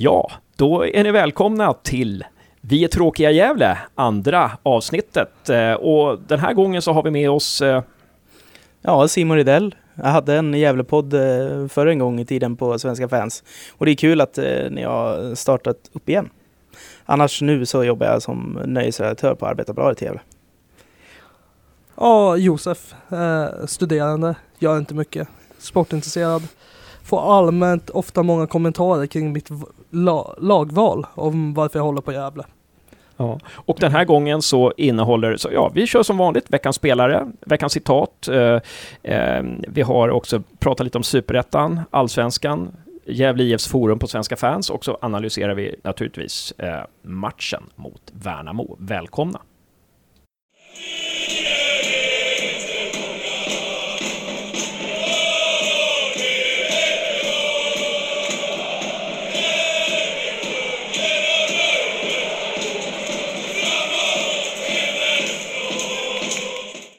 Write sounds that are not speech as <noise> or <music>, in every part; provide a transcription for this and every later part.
Ja, då är ni välkomna till Vi är tråkiga Gävle, andra avsnittet. Eh, Och den här gången så har vi med oss eh, Ja, Simon Rydell. Jag hade en Gävlepodd eh, för en gång i tiden på Svenska fans. Och det är kul att ni har startat upp igen. Annars nu så jobbar jag som nöjesredaktör på Arbetarbladet i Gävle. Ja, Josef. Eh, studerande. Gör inte mycket. Sportintresserad. Får allmänt ofta många kommentarer kring mitt la- lagval om varför jag håller på Gävle. Ja, och den här gången så innehåller, så ja, vi kör som vanligt veckans spelare, veckans citat. Eh, eh, vi har också pratat lite om superettan, allsvenskan, Gävle IFs forum på Svenska fans och så analyserar vi naturligtvis eh, matchen mot Värnamo. Välkomna!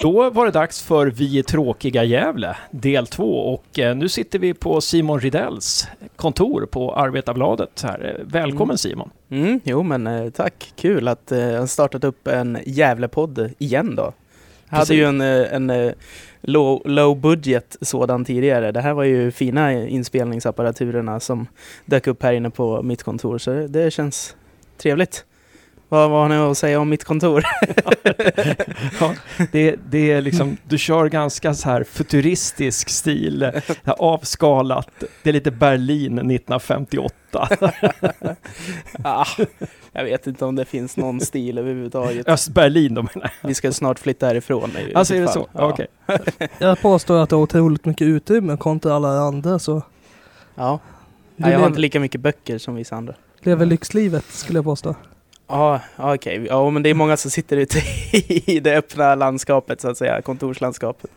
Då var det dags för Vi är tråkiga Gävle, del två. Och eh, nu sitter vi på Simon Ridells kontor på Arbetarbladet här. Eh, Välkommen Mm. Simon! Mm, jo men eh, tack, kul att eh, jag startat upp en Gävlepodd igen då. Jag hade ju en, en low, low budget sådan tidigare. Det här var ju fina inspelningsapparaturerna som dök upp här inne på mitt kontor så det, det känns trevligt. Vad, vad har ni att säga om mitt kontor? <laughs> Ja, det, det är liksom, du kör ganska så här futuristisk stil, avskalat. Det är lite Berlin 1958. <laughs> ah, jag vet inte om det finns någon stil överhuvudtaget. Östberlin då menar jag. Vi ska snart flytta härifrån. i Alltså är det så? fall. Okej. <laughs> Jag påstår att det har otroligt mycket utrymme kontra alla andra så Ja. du Nej, jag har inte lika mycket böcker som vissa andra. lever lyxlivet skulle jag påstå. Ja, ja, okej. Ja, men det är många som sitter ute i det öppna landskapet, så att säga, kontorslandskapet.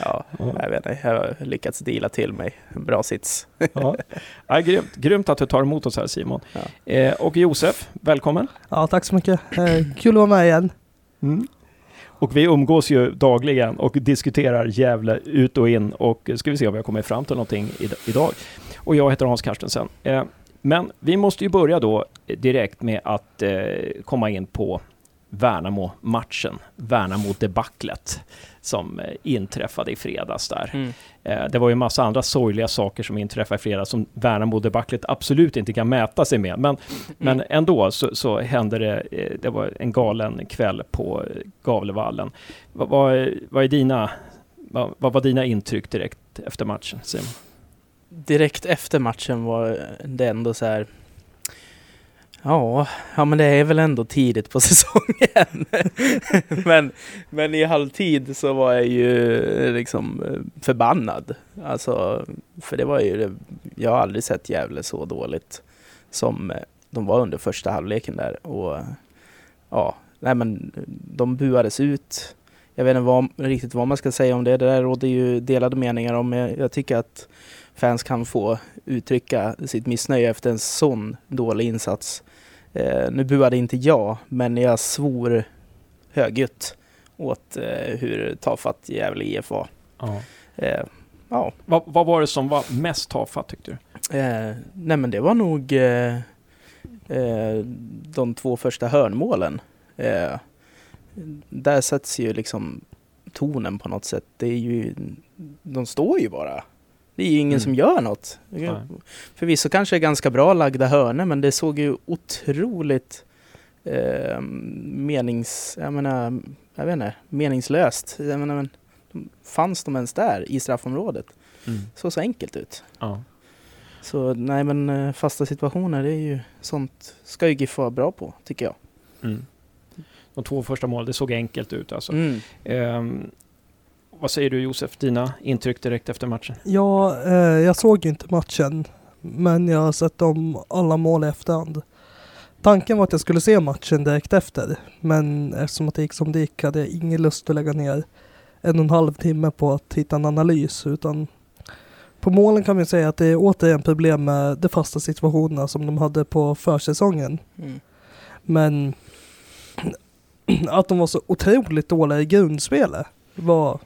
Ja, Ja. jag vet inte, jag har lyckats deala till mig en bra sits. Ja. Ja, grymt. grymt att du tar emot oss här Simon. Ja. Eh, och Josef, välkommen! Ja, tack så mycket. Eh, kul att vara med igen. Mm. Och vi umgås ju dagligen och diskuterar Gävle ut och in och ska vi se om vi har kommit fram till någonting id- idag. Och jag heter Hans Carstensen. Eh, men vi måste ju börja då direkt med att eh, komma in på Värnamo-matchen, Värnamo-debaclet som eh, inträffade i fredags där. Mm. Eh, Det var ju en massa andra sorgliga saker som inträffade i fredags som Värnamo-debaclet absolut inte kan mäta sig med. Men, men ändå så, så hände det, eh, det var en galen kväll på Gavlevallen. Vad, vad, är- vad, är dina, vad, vad var dina intryck direkt efter matchen, Simon? Direkt efter matchen var det ändå så här... Ja, ja men det är väl ändå tidigt på <laughs> säsongen. men, men i halvtid så var jag ju liksom eh, förbannad. Alltså, för det var ju, det- jag har aldrig sett Gävle så dåligt som eh, de var under första halvleken där. Och ja, nej men de buades ut. Jag vet inte vad, riktigt vad man ska säga om det. Det där råder ju delade meningar om. Jag, jag tycker att fans kan få uttrycka sitt missnöje efter en sån dålig insats. Eh, nu buade inte jag, men jag svor högljutt åt eh, hur tafatt Gävle IF var. Ja. Eh, ja, Vad, vad var det som var mest tafatt tyckte du? eh, nej men det var nog eh, eh, de två första hörnmålen. Eh, där sätts ju liksom tonen på något sätt. Det är ju, de står ju bara. Det är ju ingen Mm. som gör något. Nej. Förvisso kanske är ganska bra lagda hörnor men det såg ju otroligt eh, menings... Jag menar, jag vet inte, meningslöst. Jag menar, men, fanns de ens där i straffområdet? Så så enkelt ut. Ja. Så nej men eh, fasta situationer, det är ju sånt ska ju GIF vara bra på, tycker jag. Mm. De två första målen, det såg enkelt ut alltså. Mm. Ehm, vad säger du Josef, dina intryck direkt efter matchen? Ja, eh, jag såg inte matchen, men jag har sett om alla mål i efterhand. Tanken var att jag skulle se matchen direkt efter, men eftersom att det gick som det gick hade jag ingen lust att lägga ner en och en halv timme på att hitta en analys, utan på målen kan man säga att det är återigen problem med de fasta situationerna som de hade på försäsongen. Mm. Men <clears throat> att de var så otroligt dåliga i grundspelet var...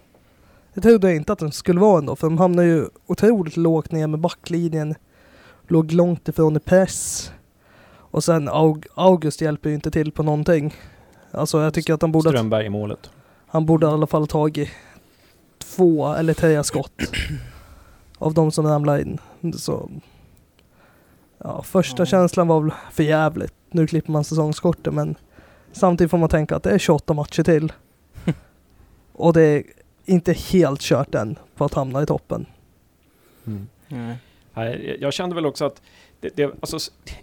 Jag trodde inte att de skulle vara ändå, för de hamnade ju otroligt lågt ner med backlinjen. låg långt ifrån i press. Och sen Aug August hjälper ju inte till på någonting. Alltså jag tycker att han borde, Strömberg i målet. han borde i alla fall tagit två eller tre skott <clears throat> av de som ramlade in. Så, ja, första Ja. känslan var väl för jävligt. Nu klipper man säsongskortet men samtidigt får man tänka att det är 28 matcher till. <laughs> Och det är inte helt kört än på att hamna i toppen. Mm. Nej. Nej, jag kände väl också att det, det, alltså,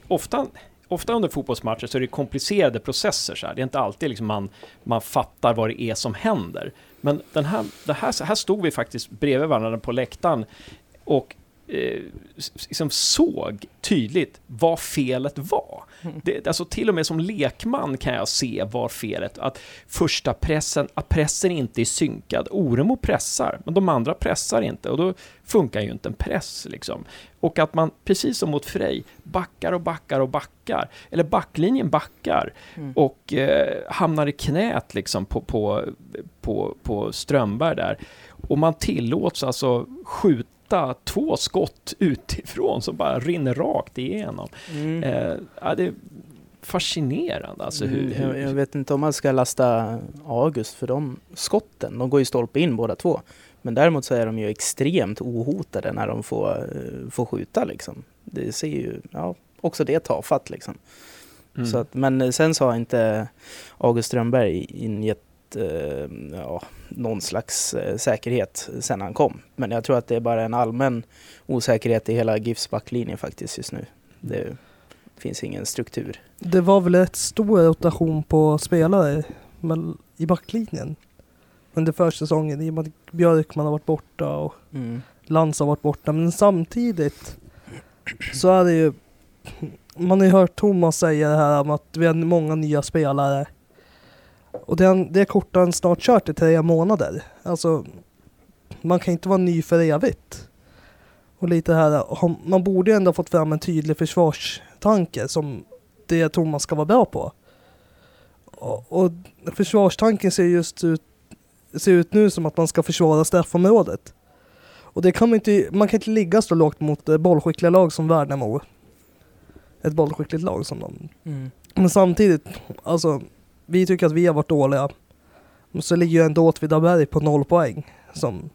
ofta, ofta under fotbollsmatcher så är det komplicerade processer. Så här. Det är inte alltid liksom man, man fattar vad det är som händer. Men den här, det här, här stod vi faktiskt bredvid varandra på läktaren och eh, liksom såg tydligt vad felet var. Det, alltså till och med som lekman kan jag se var felet. Att första pressen, att pressen inte är synkad. Oremo pressar, men de andra pressar inte och då funkar ju inte en press liksom. Och att man, precis som mot Frej, backar och backar och backar. Eller backlinjen backar Mm. och eh, hamnar i knät liksom på, på, på, på Strömberg där. Och man tillåts alltså skjuta två skott utifrån som bara rinner rakt igenom. Mm. Eh, ja, det är fascinerande alltså hur... Mm, jag, jag hur vet inte om man ska lasta August för de skotten. De går ju stolpe in båda två. Men däremot så är de ju extremt ohotade när de får, eh, får skjuta liksom. Det ser ju, ja, också det tafatt liksom. mm. Så att, men sen så har inte August Strömberg ingett eh, ja, någon slags eh, säkerhet sen han kom. Men jag tror att det är bara en allmän osäkerhet i hela GIFs backlinje faktiskt just nu. Det finns ingen struktur. Det var väl ett stor rotation på spelare i backlinjen under försäsongen i och med att Björkman har varit borta och Mm. Lantz har varit borta. Men samtidigt så är det ju man har ju hört Thomas säga det här om att vi har många nya spelare. Och det är, det är kortare än snart kört i tre månader. Alltså man kan inte vara ny för evigt. Och lite här, man borde ju ändå fått fram en tydlig försvarstanke som det Thomas ska vara bra på. Och, försvarstanken ser just ut, ser ut nu som att man ska försvara straffområdet. Och det kan man inte, man kan inte ligga så lågt mot bollskickliga lag som Värnamo. Ett bollskickligt lag som de. Mm. Men samtidigt, alltså, vi tycker att vi har varit dåliga. Men så ligger ju ändå Åtvidaberg på noll poäng. Som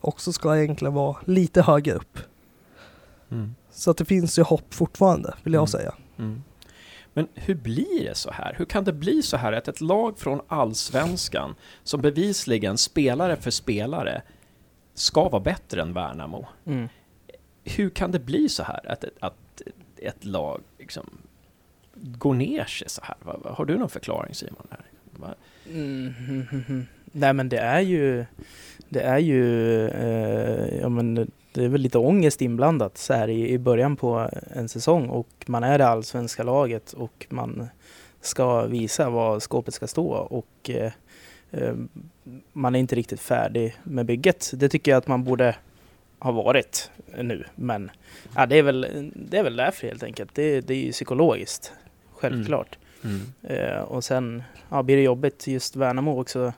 också ska egentligen vara lite högre upp. Mm. Så att det finns ju hopp fortfarande, vill jag Mm. säga. Mm. Men hur blir det så här? Hur kan det bli så här att ett lag från allsvenskan som bevisligen spelare för spelare ska vara bättre än Värnamo? Mm. Hur kan det bli så här att, att ett lag liksom går ner sig så här? Va- Har du någon förklaring Simon? Här? Mm, Mm. Nej men det är ju, det är ju, eh, ja men det är väl lite ångest inblandat så här i, i början på en säsong och man är det allsvenska laget och man ska visa vad skåpet ska stå och eh, eh, man är inte riktigt färdig med bygget. Det tycker jag att man borde ha varit nu men ja, det, är väl, det är väl därför helt enkelt. Det, det är ju psykologiskt, självklart. Mm. Eh, och sen ja, blir det jobbigt just Värnamo också.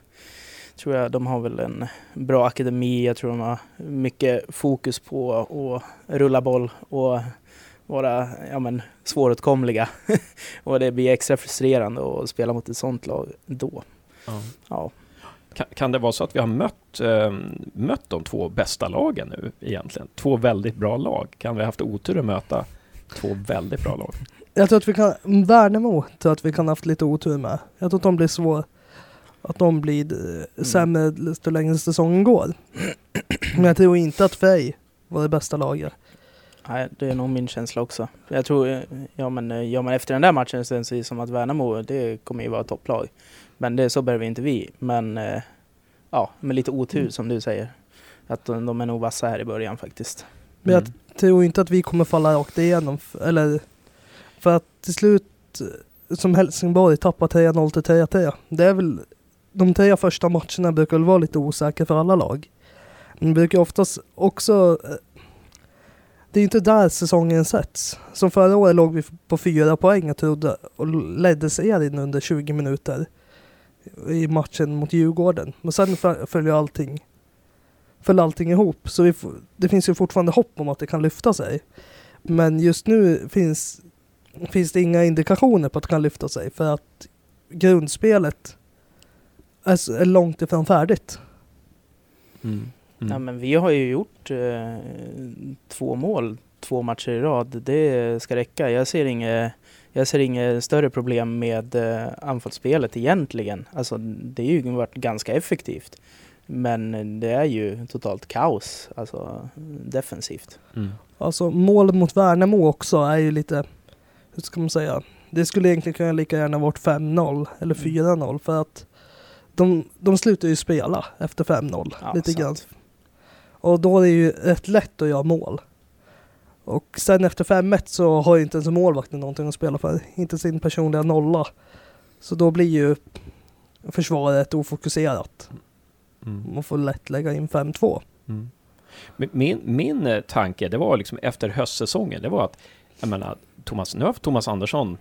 Tror jag de har väl en bra akademi. Jag tror de har mycket fokus på att rulla boll och vara ja, men, svåråtkomliga. <laughs> och det blir extra frustrerande att spela mot ett sånt lag då. Ja. Ja. Kan, kan det vara så att vi har mött, eh, mött de två bästa lagen nu egentligen? Två väldigt bra lag. Kan vi ha haft otur att möta två väldigt bra lag? Jag tror att vi kan, Värnamo tror jag att vi kan ha haft lite otur med. Jag tror att de blir svår, att de blir eh, sämre desto längre säsongen går. Men jag tror inte att Frej var det bästa laget. Nej, det är nog min känsla också. Jag tror, eh, ja men, eh, ja, men efter den där matchen så känns det som att Värnamo, det kommer ju vara topplag. Men det, så behöver inte vi. Men eh, ja, med lite otur som du säger. Att de, de är nog vassa här i början faktiskt. Men jag Mm. tror inte att vi kommer falla rakt igenom. Eller, för att till slut, som Helsingborg, tappa 3-0 till 3-3. Det är väl, de tre första matcherna brukar väl vara lite osäkra för alla lag. Men det brukar oftast också, eh, det är inte där säsongen sätts. Som förra året låg vi på fyra poäng och, trodde, och ledde serien under 20 minuter i matchen mot Djurgården. Men sen följer allting föll allting ihop. Så vi det finns ju fortfarande hopp om att det kan lyfta sig. Men just nu finns, finns det inga indikationer på att han kan lyfta sig för att grundspelet är, är långt ifrån färdigt. Mm. Mm. Ja, men vi har ju gjort eh, två mål två matcher i rad. Det ska räcka. Jag ser inget, jag ser inget större problem med eh, anfallsspelet egentligen. Alltså, det har ju varit ganska effektivt. Men det är ju totalt kaos, alltså defensivt. Mm. Alltså målet mot Värnamo också är ju lite, hur ska man säga, det skulle egentligen kunna lika gärna varit 5-0 eller Mm. 4-0 för att de, de slutar ju spela efter 5-0 Ja, lite sant. grann. Och då är det ju rätt lätt att göra mål. Och sen efter 5-1 så har ju inte ens målvakten någonting att spela för, inte sin personliga nolla. Så då blir ju försvaret ofokuserat. Mm. Man får lätt lägga in 5-2. Mm. Min, min eh, tanke, det var liksom efter höstsäsongen, det var att, jag menar, Thomas, nu har Thomas Andersson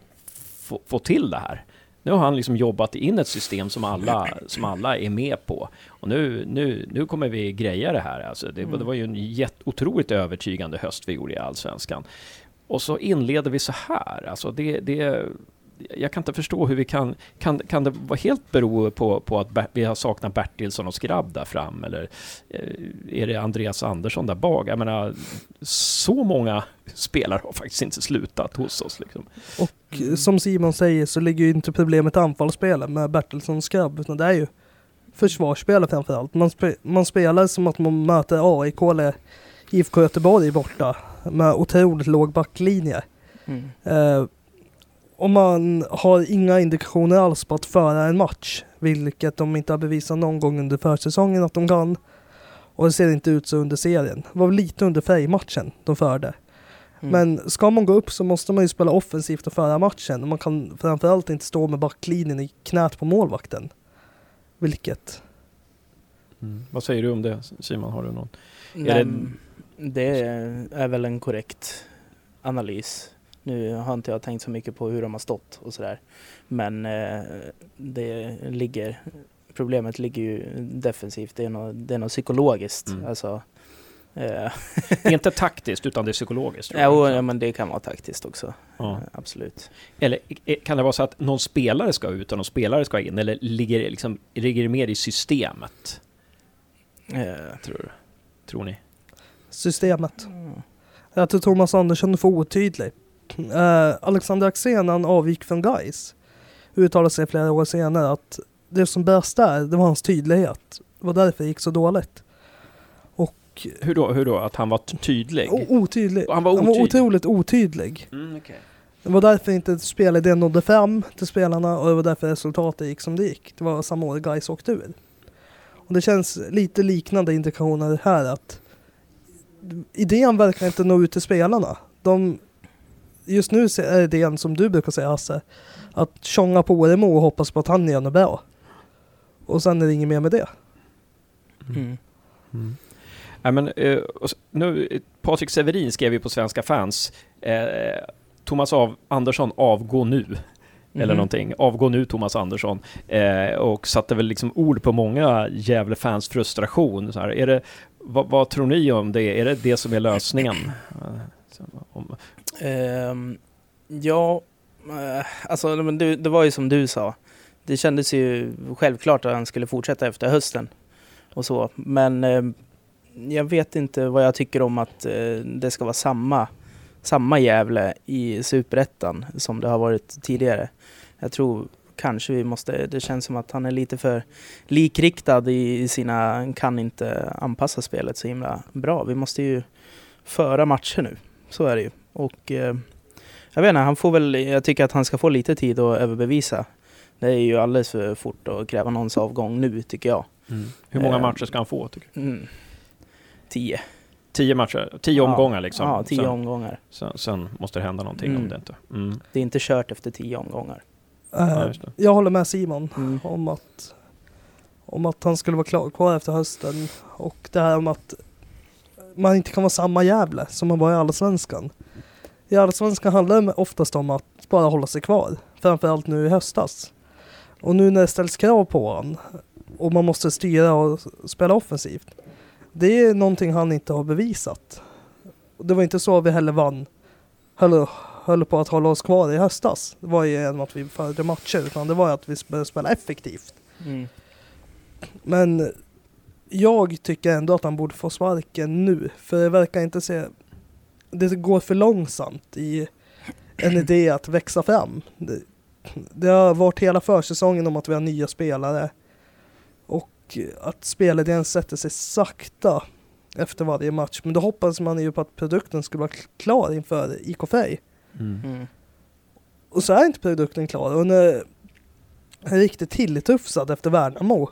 fått till det här. Nu har han liksom jobbat in ett system som alla, som alla är med på. Och nu, nu, nu kommer vi greja det här. Alltså det, Mm. det var ju en jätt, otroligt övertygande höst vi gjorde i Allsvenskan. Och så inleder vi så här. Alltså det, det, jag kan inte förstå hur vi kan... Kan, kan det vara helt bero på, på att Ber- vi har saknat Bertilsson och Skrabb där fram? Eller eh, är det Andreas Andersson där bak? Jag menar, så många spelare har faktiskt inte slutat hos oss. Liksom. Och eh, som Simon säger så ligger ju inte problemet anfallsspelet med Bertilsson och Skrabb utan det är ju försvarsspelet framförallt. Man, spe, man spelar som att man möter AIK eller IFK Göteborg borta med otroligt låg backlinje. Mm. Eh, och man har inga indikationer alls på att föra en match, vilket de inte har bevisat någon gång under försäsongen att de kan. Och det ser inte ut så under serien. Det var lite under Frej-matchen de förde. Mm. Men ska man gå upp så måste man ju spela offensivt och föra matchen. Och man kan framförallt inte stå med backlinjen i knät på målvakten. Vilket? Vad säger du om det Simon? Har du någon? Nej, det- det är väl en korrekt analys. Nu har inte jag tänkt så mycket på hur de har stått och sådär. Men eh, det ligger, problemet ligger ju defensivt. Det är något, det är något psykologiskt. Mm. Alltså, eh, Det är inte taktiskt utan det är psykologiskt. tror ja, men det kan vara taktiskt också. Ja. Eh, Absolut. Eller kan det vara så att någon spelare ska ut och någon spelare ska in? Eller ligger det, liksom, ligger det mer i systemet? Eh, Tror, du? tror ni? Systemet. mm. Jag tror Thomas Andersson är för otydlig. Eh, Alexander Axén, han avgick från Gais uttalade sig flera år senare att det som brast där, det var hans tydlighet. Det var därför det gick så dåligt. Och Hur då? Hur då? Att han var tydlig? otydlig. Han var Han var otydlig? otroligt otydlig. Mm, okej. Det var därför inte spelidén nådde fram till spelarna och det var därför resultatet gick som det gick. Det var samma år Gais åkte ur. Och det känns lite liknande indikationer här att idén verkar inte nå ut till spelarna. De, just nu är idén som du brukar säga Hasse, att tjonga på Oremo och hoppas på att han gör något bra. Och sen är det inget mer med det. Mm. Mm. Ja, men, eh, nu, Patrik Severin skrev ju på Svenska fans eh, Thomas av, Andersson avgå nu. Eller Mhm. någonting. Avgå nu Thomas Andersson. Eh, och satte väl liksom ord på många Gävle-fans frustration. Så här, är det, vad, vad tror ni om det? Är det det som är lösningen? <clears throat> Om, Ehm, ja, eh, alltså men det, det var ju som du sa. Det kändes ju självklart att han skulle fortsätta efter hösten och så. Men ehm, jag vet inte vad jag tycker om att eh, det ska vara samma, samma Gävle i Superettan som det har varit tidigare. Jag tror kanske vi måste, det känns som att han är lite för likriktad i sina, kan inte anpassa spelet så himla bra. Vi måste ju föra matcher nu, så är det ju. Och eh, jag vet inte, han får väl, jag tycker att han ska få lite tid att överbevisa. Det är ju alldeles för fort att kräva någons avgång nu tycker jag. hur många Eh, matcher ska han få? Tycker du? Mm. Tio. Tio matcher? Tio Ja. omgångar liksom? Ja, tio sen, omgångar. sen, sen måste det hända någonting Mm. om det inte... Mm. Det är inte kört efter tio omgångar. Eh, Ja, jag håller med Simon Mm. om att, om att han skulle vara klar, kvar efter hösten. Och det här om att man inte kan vara samma Gävle som man var i Allsvenskan. I Allsvenskan handlar det oftast om att bara hålla sig kvar. Framförallt nu i höstas. Och nu när det ställs krav på honom och man måste styra och spela offensivt. Det är någonting han inte har bevisat. Det var inte så vi heller vann höll, höll på att hålla oss kvar i höstas. Det var ju genom att vi förde matcher, utan det var att vi började spela effektivt. Mm. Men jag tycker ändå att han borde få sparken nu, för det verkar inte se... Det går för långsamt i en idé att växa fram. Det, det har varit hela försäsongen om att vi har nya spelare och att spelidén sätter sig sakta efter varje match. Men då hoppades man ju på att produkten skulle vara klar inför IK Frej. Mm. Mm. Och så är inte produkten klar. Och när är riktigt tilltufsad efter Värnamo,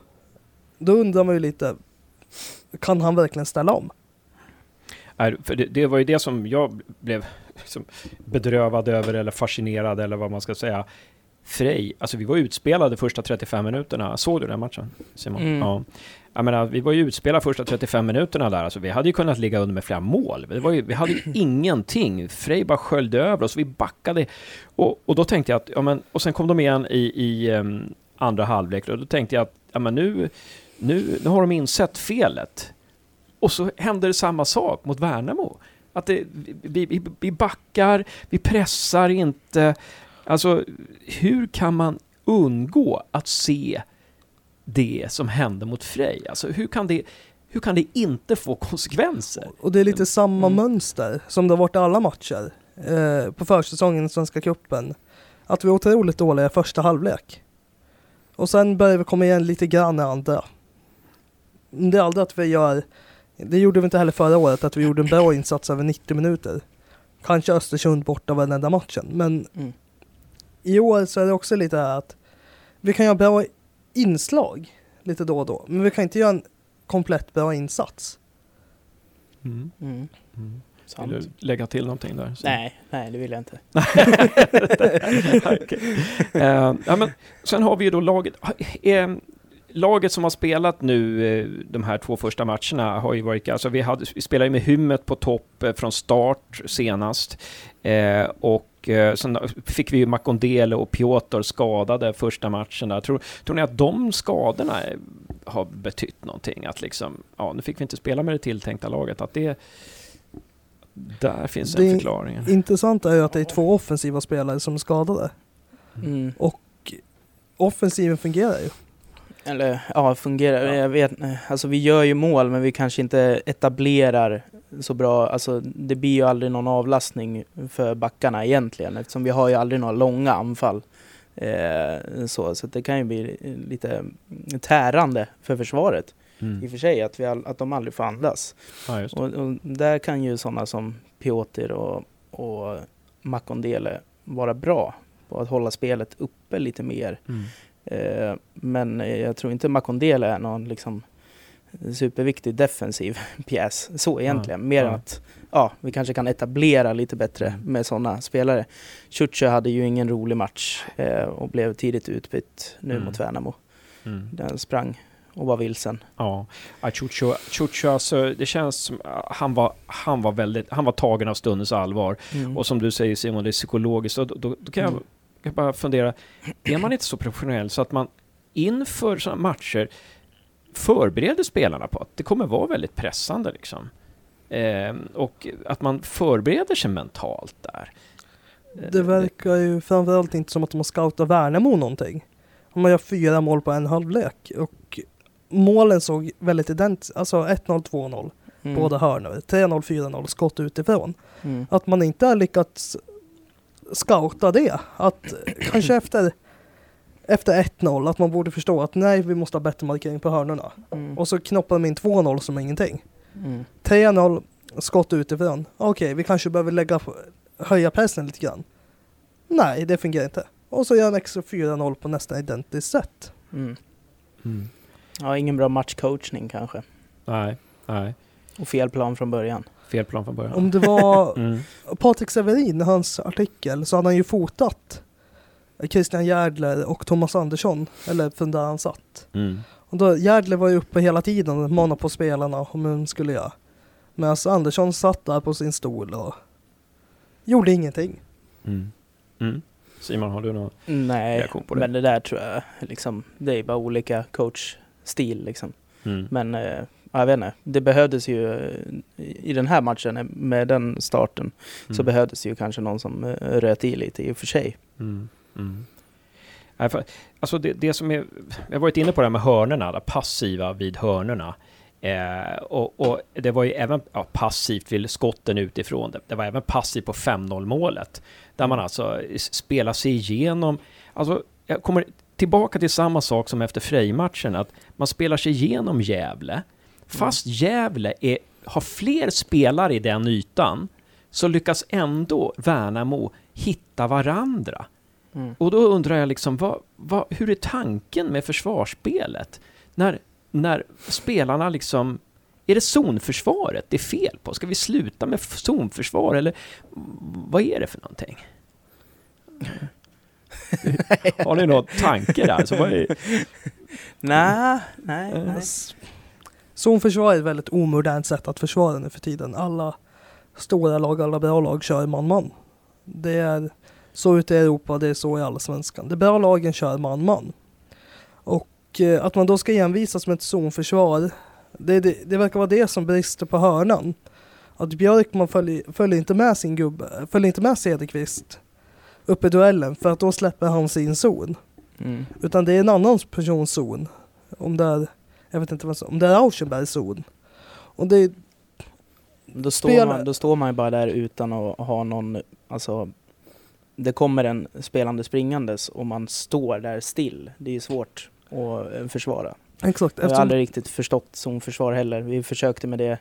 då undrar man ju lite, kan han verkligen ställa om? Nej, för det, det var ju det som jag blev liksom bedrövad över eller fascinerad eller vad man ska säga. Frej, alltså vi var utspelade första 35 minuterna. Såg du den matchen Simon? Mm. Ja. Jag menar, vi var ju utspelade första 35 minuterna där. Alltså, vi hade ju kunnat ligga under med flera mål. Det var ju, vi hade ju <clears throat> ingenting. Frej bara sköljde över oss. Vi backade. Och, och då tänkte jag att, ja men, och sen kom de igen i, i um, andra halvlek. Och då tänkte jag att, ja men nu, nu, nu har de insett felet. Och så händer samma sak mot Värnamo. Att det, vi, vi, vi backar, vi pressar inte. Alltså, hur kan man undgå att se det som hände mot Frej? Alltså, hur kan det, hur kan det inte få konsekvenser? Och det är lite samma Mm. mönster som det har varit i alla matcher eh, på försäsongen i Svenska cupen. Att vi är otroligt dåliga i första halvlek. Och sen börjar vi komma igen lite grann i andra. Det är aldrig att vi gör, det gjorde vi inte heller förra året, att vi gjorde en bra insats över 90 minuter. Kanske Östersund borta varenda matchen, men Mm. i år så är det också lite här att vi kan göra bra inslag lite då och då, men vi kan inte göra en komplett bra insats. Mm. Mm. Mm. Vill du lägga till någonting där? Så- Nej, nej det vill jag inte. <laughs> <laughs> Okej. Eh, ja, men, sen har vi ju då laget. Eh, laget som har spelat nu eh, de här två första matcherna har ju varit, alltså vi, hade, vi spelade ju med Hymmet på topp eh, från start senast. Eh, och eh, sen fick vi ju Makondele och Piotr skadade första matchen där. Tror, tror ni att de skadorna har betytt någonting? Att liksom, ja, nu fick vi inte spela med det tilltänkta laget. Att det, där finns en Det är förklaring. Intressant är ju att det är två offensiva spelare som är skadade. Mm. Offensiven fungerar ju. Eller ja, fungerar. Ja. Jag vet Alltså vi gör ju mål men vi kanske inte etablerar så bra. Alltså det blir ju aldrig någon avlastning för backarna egentligen eftersom vi har ju aldrig några långa anfall. Eh, så, så det kan ju bli lite tärande för försvaret i och Mm. för sig att, vi all, att de aldrig får andas. Ja. Och, och där kan ju sådana som Piotr och, och Makondele vara bra på att hålla spelet uppe lite mer. Mm. Eh, men jag tror inte Makondele är någon liksom superviktig defensiv <laughs> pjäs så egentligen. Mer ja. än att ja, vi kanske kan etablera lite bättre Mm. med sådana spelare. Ciuccio hade ju ingen rolig match eh, och blev tidigt utbytt nu Mm. mot Värnamo. Mm. Den sprang och var vilsen. Ja, Chucho, Chucho alltså, det känns som han var, han var väldigt, han var tagen av stundens allvar. Mm. Och som du säger Simon, det är psykologiskt. Och då, då, då kan jag, Mm. Jag bara fundera, är man inte så professionell så att man inför sådana matcher förbereder spelarna på att det kommer vara väldigt pressande liksom? Ehm, och att man förbereder sig mentalt där. Eh, Det verkar ju framförallt inte som att de har scoutat Värnamo någonting. Man gör fyra mål på en halvlek och målen såg väldigt identiska, alltså 1-0, 2-0, Mm. båda hörnor, 3-0, 4-0, skott utifrån. Mm. Att man inte har lyckats scouta det, att kanske <clears throat> efter efter 1-0 att man borde förstå att nej, vi måste ha bättre markering på hörnorna. Mm. Och så knoppar de in 2-0 som ingenting. Mm. 3-0, skott utifrån. Okej, vi kanske behöver lägga, höja pressen lite grann. Nej, det fungerar inte. Och så gör en extra 4-0 på nästan identiskt sätt. Mm. Mm. Ja, ingen bra matchcoachning kanske. Nej, nej. Och fel plan från början. Fel plan från början. Om det var <laughs> Mm. Patrik Severin, hans artikel, så hade han ju fotat Christian Järdler och Thomas Andersson, eller från där han satt. Mm. Och då, Järdler var ju uppe hela tiden och manade på spelarna om hur de skulle göra. Medan Andersson satt där på sin stol och gjorde ingenting. Mm. Mm. Simon, har du någon Nej, reaktion på det? men det där tror jag liksom, det är bara olika coachstil liksom. Mm. Men eh, jag vet inte, det behövdes ju eh, i den här matchen eh, med den starten så Mm. behövdes ju kanske någon som eh, röt i lite i och för sig. Mm. Mm. Alltså det, det som är, jag har varit inne på det här med hörnorna, det passiva vid hörnorna. Eh, och, och det var ju även ja, passivt vid skotten utifrån. Det, det var även passivt på 5-0 målet. Där man alltså spelar sig igenom. Alltså, jag kommer tillbaka till samma sak som efter Frej-matchen. Att man spelar sig igenom Gävle. Fast Gävle är, har fler spelare i den ytan så lyckas ändå Värnamo hitta varandra. Mm. Och då undrar jag liksom, vad, vad, hur är tanken med försvarsspelet? När, när spelarna liksom... Är det zonförsvaret det är fel på? Ska vi sluta med zonförsvar eller vad är det för någonting? <laughs> Har ni någon tanke där? Så vad är, Nej, nej, Eh, nej. Zonförsvar är ett väldigt omodernt sätt att försvara nu för tiden. Alla stora lag, alla bra lag kör man-man. Det är så ute i Europa, det är så i allsvenskan. De bra lagen kör man-man. Och eh, att man då ska envisas med ett zonförsvar, det, det, det verkar vara det som brister på hörnan. Att Björkman följer, följer inte med sin gubbe, följer inte med Cederqvist upp i duellen för att då släpper han sin zon. Mm. Utan det är en annan persons zon. Om det är, jag vet inte vad som, om det är Auschenbergs zon. Och det, Då, står man, då står man ju bara där utan att ha någon, alltså det kommer en spelande springandes och man står där still. Det är svårt att eh, försvara. Exakt, Jag har eftersom, aldrig riktigt förstått zonförsvar heller. Vi försökte med det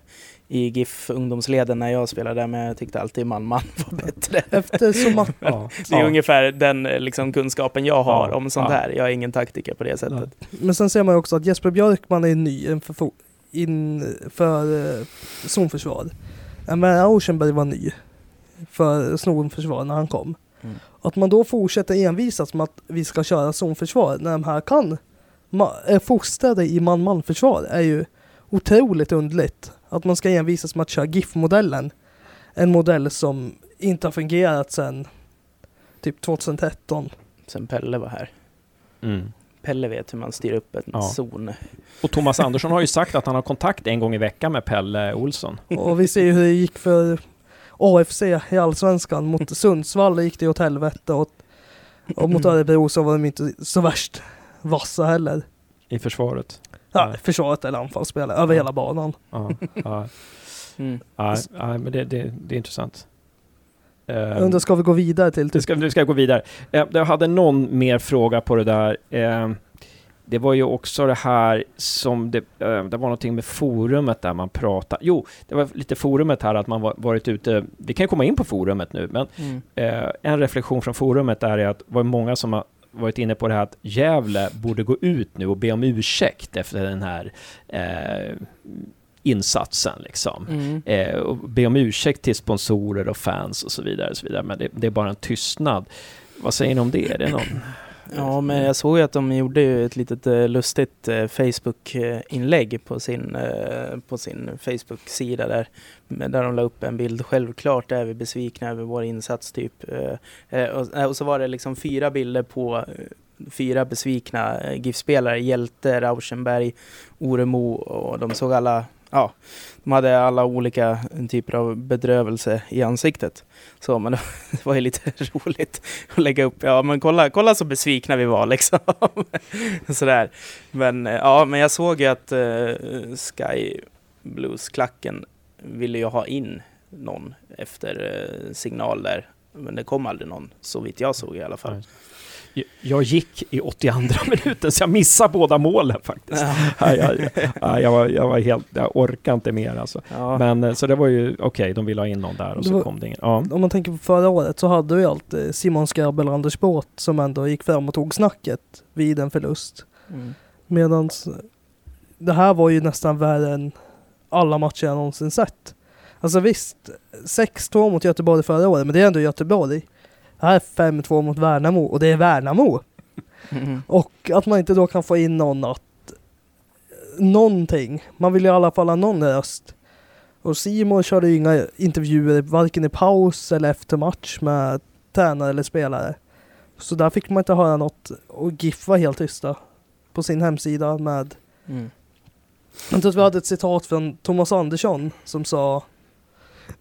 i GIF ungdomsleden när jag spelade där, men jag tyckte alltid man-man var bättre. eftersom att, <laughs> ja, Det är ja. ungefär den eh, liksom, kunskapen jag har Ja, om sånt här. Jag är ingen taktiker på det sättet. men sen ser man ju också att Jesper Björkman är ny inför, inför eh, zonförsvar. Men Auschenberg var ny för zonförsvar när han kom. Mm. Att man då fortsätter envisas med att vi ska köra zonförsvar när de här kan är fostrade i man-man-försvar är ju otroligt underligt. Att man ska envisas med att köra GIF-modellen. En modell som inte har fungerat sedan typ 2013. Sen Pelle var här. Mm. Pelle vet hur man styr upp en Ja. zon. Och Thomas Andersson har ju sagt att han har kontakt en gång i veckan med Pelle Olsson. Och vi ser ju hur det gick för AFC i Allsvenskan. Mot Sundsvall gick det åt helvete och, och mot <clears throat> Örebro så var de inte så värst vassa heller. I försvaret. Ja, Nej. försvaret eller anfallsspelare över Ja. hela banan. Ja, ja, <laughs> Mm. ja, ja men det, det, det är intressant. Jag undrar, ska vi gå vidare till Det typ, ska, det ska gå vidare. Eh, jag hade någon mer fråga på det där. Eh, det var ju också det här som det, det var någonting med forumet där man pratade. Jo, det var lite forumet här att man var, varit ute. Vi kan ju komma in på forumet nu, men Mm. eh, en reflektion från forumet är att det var många som har varit inne på det här att Gävle borde gå ut nu och be om ursäkt efter den här eh, insatsen liksom Mm. eh, och be om ursäkt till sponsorer och fans och så vidare. Och så vidare. Men det, det är bara en tystnad. Vad säger ni om det? Är det någon? Ja, men jag såg ju att de gjorde ju ett litet eh, lustigt eh, Facebook-inlägg på sin, eh, på sin Facebook-sida där, där de la upp en bild. Självklart är vi besvikna över vår insats typ. Och, så var det liksom fyra bilder på fyra besvikna GIF-spelare. Hjälte, Rauschenberg, Oremo och de såg alla, ja, de hade alla olika typer av bedrövelse i ansiktet. Så, men <laughs> det var ju lite <laughs> roligt att lägga upp. Ja, men kolla, kolla så besvikna vi var liksom. <laughs> Sådär. Men eh, ja, men jag såg ju att uh, Sky Blues-klacken ville ju ha in någon efter uh, signal där. Men det kom aldrig någon, så vitt jag såg i alla fall. Jag- jag gick i 82 <laughs> minuten så jag missade båda målen faktiskt. Ja. <laughs> Ja, jag, ja, jag, var, jag var helt, jag orkar inte mer alltså. Ja. Men eh, så det var ju okej, de ville ha in någon där och Det så var- kom det ingen. Ja. om man tänker på förra året så hade vi alltid Simon Skrabbel och Anders Båt som ändå gick fram och tog snacket vid en förlust. Mm. Medan det här var ju nästan värre än alla matcher jag någonsin sett. Alltså visst, 6-2 mot Göteborg förra året, men det är ändå Göteborg. Det här är 5-2 mot Värnamo och det är Värnamo. Mm. Och att man inte då kan få in någon att någonting. Man vill ju i alla fall ha någon röst. Och Simon körde ju inga intervjuer varken i paus eller efter match med tränare eller spelare. Så där fick man inte höra något och GIF var helt tysta på sin hemsida med Mm. Jag tror att vi hade ett citat från Thomas Andersson som sa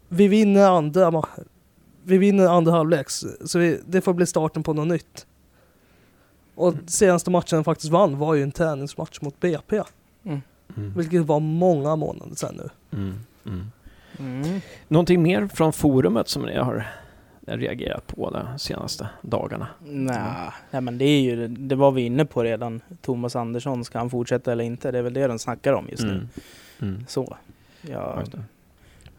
Vi vinner andra, ma- vi vinner andra halvlek så vi, det får bli starten på något nytt. Och senaste matchen han faktiskt vann var ju en träningsmatch mot BP. Mm. Mm. Vilket var många månader sedan nu. Mm. Mm. Mm. Någonting mer från forumet som ni har reagerat på de senaste dagarna? Nja, nej, men det är ju, det var vi inne på redan. Thomas Andersson, ska han fortsätta eller inte? Det är väl det de snackar om just nu. Mm. Mm. Så. Ja, Jag just det.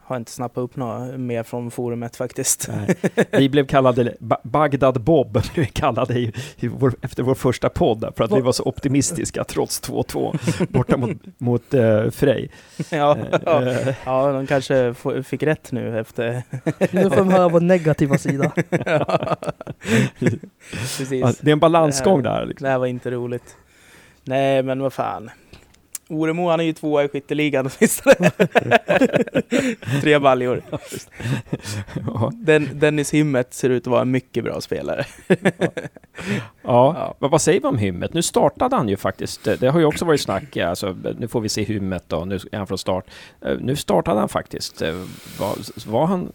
Har inte snappat upp något mer från forumet faktiskt. Nej. Vi blev kallade Ba- Bagdad Bob, <laughs> blev vi kallade i, i vår, efter vår första podd, för att vi var så optimistiska trots 2-2 borta mot, mot uh, Frej. <laughs> ja, ja. Eh, ja, de kanske fick rätt nu efter... Nu får de höra vår negativa sida. <laughs> ja. Precis. det är en balansgång där. Liksom. Det här var inte roligt. Nej, men vad fan. Oremo han är ju tvåa i skytteligan <laughs> åtminstone. <laughs> Tre baljor. Ja, Den, Dennis Himmet ser ut att vara en mycket bra spelare. <laughs> ja. Vad, vad säger vi om Hymmet? Nu startade han ju faktiskt. Det, har ju också varit snack. ja, Alltså, nu får vi se Hymmet då. Nu är han från start. Eh, Nu startade han faktiskt. Eh, Var, var han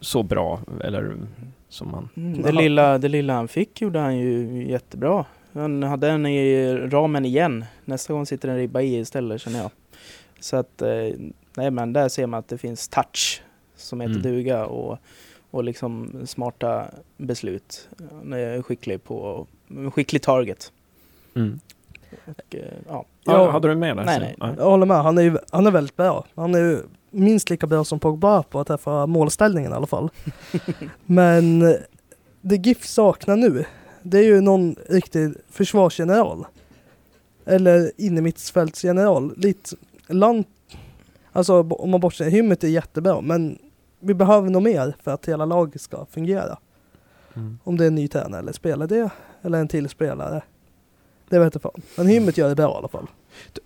så bra? Eller som man... Mm, det, lilla, det lilla han fick gjorde han ju jättebra. Han hade en i ramen igen. Nästa gång sitter en ribba i istället känner jag. Så att, eh, nej men där ser man att det finns touch som heter Mm. duga och, och liksom smarta beslut. Han är skicklig på, skicklig target. Mm. Och, eh, ja. Ja, hade du med det? Nej, Så, Jag håller med, han är, ju, han är väldigt bra. Han är ju minst lika bra som Pogba på att träffa målställningen i alla fall. <laughs> Men det GIF saknar nu, det är ju någon riktig försvarsgeneral. Eller innermittfältsgeneral. Lite land... Alltså om man bortser, Hymmet är jättebra men vi behöver nog mer för att hela laget ska fungera. Mm. Om det är en ny tränare eller spelar det, eller en till spelare. Det vet jag fan. Men Hymmet gör det bra i alla fall.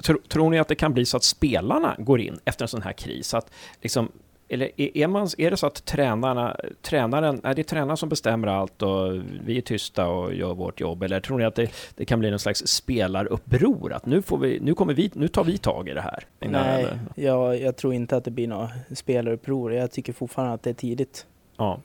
Tro, tror ni att det kan bli så att spelarna går in efter en sån här kris? Att liksom, eller är, man, är det så att tränarna, tränaren, är det tränaren som bestämmer allt och vi är tysta och gör vårt jobb? Eller tror ni att det, det kan bli någon slags spelaruppror? Att nu, får vi, nu, kommer vi, nu tar vi tag i det här? Nej, jag, jag tror inte att det blir något spelaruppror. Jag tycker fortfarande att det är tidigt. Ja,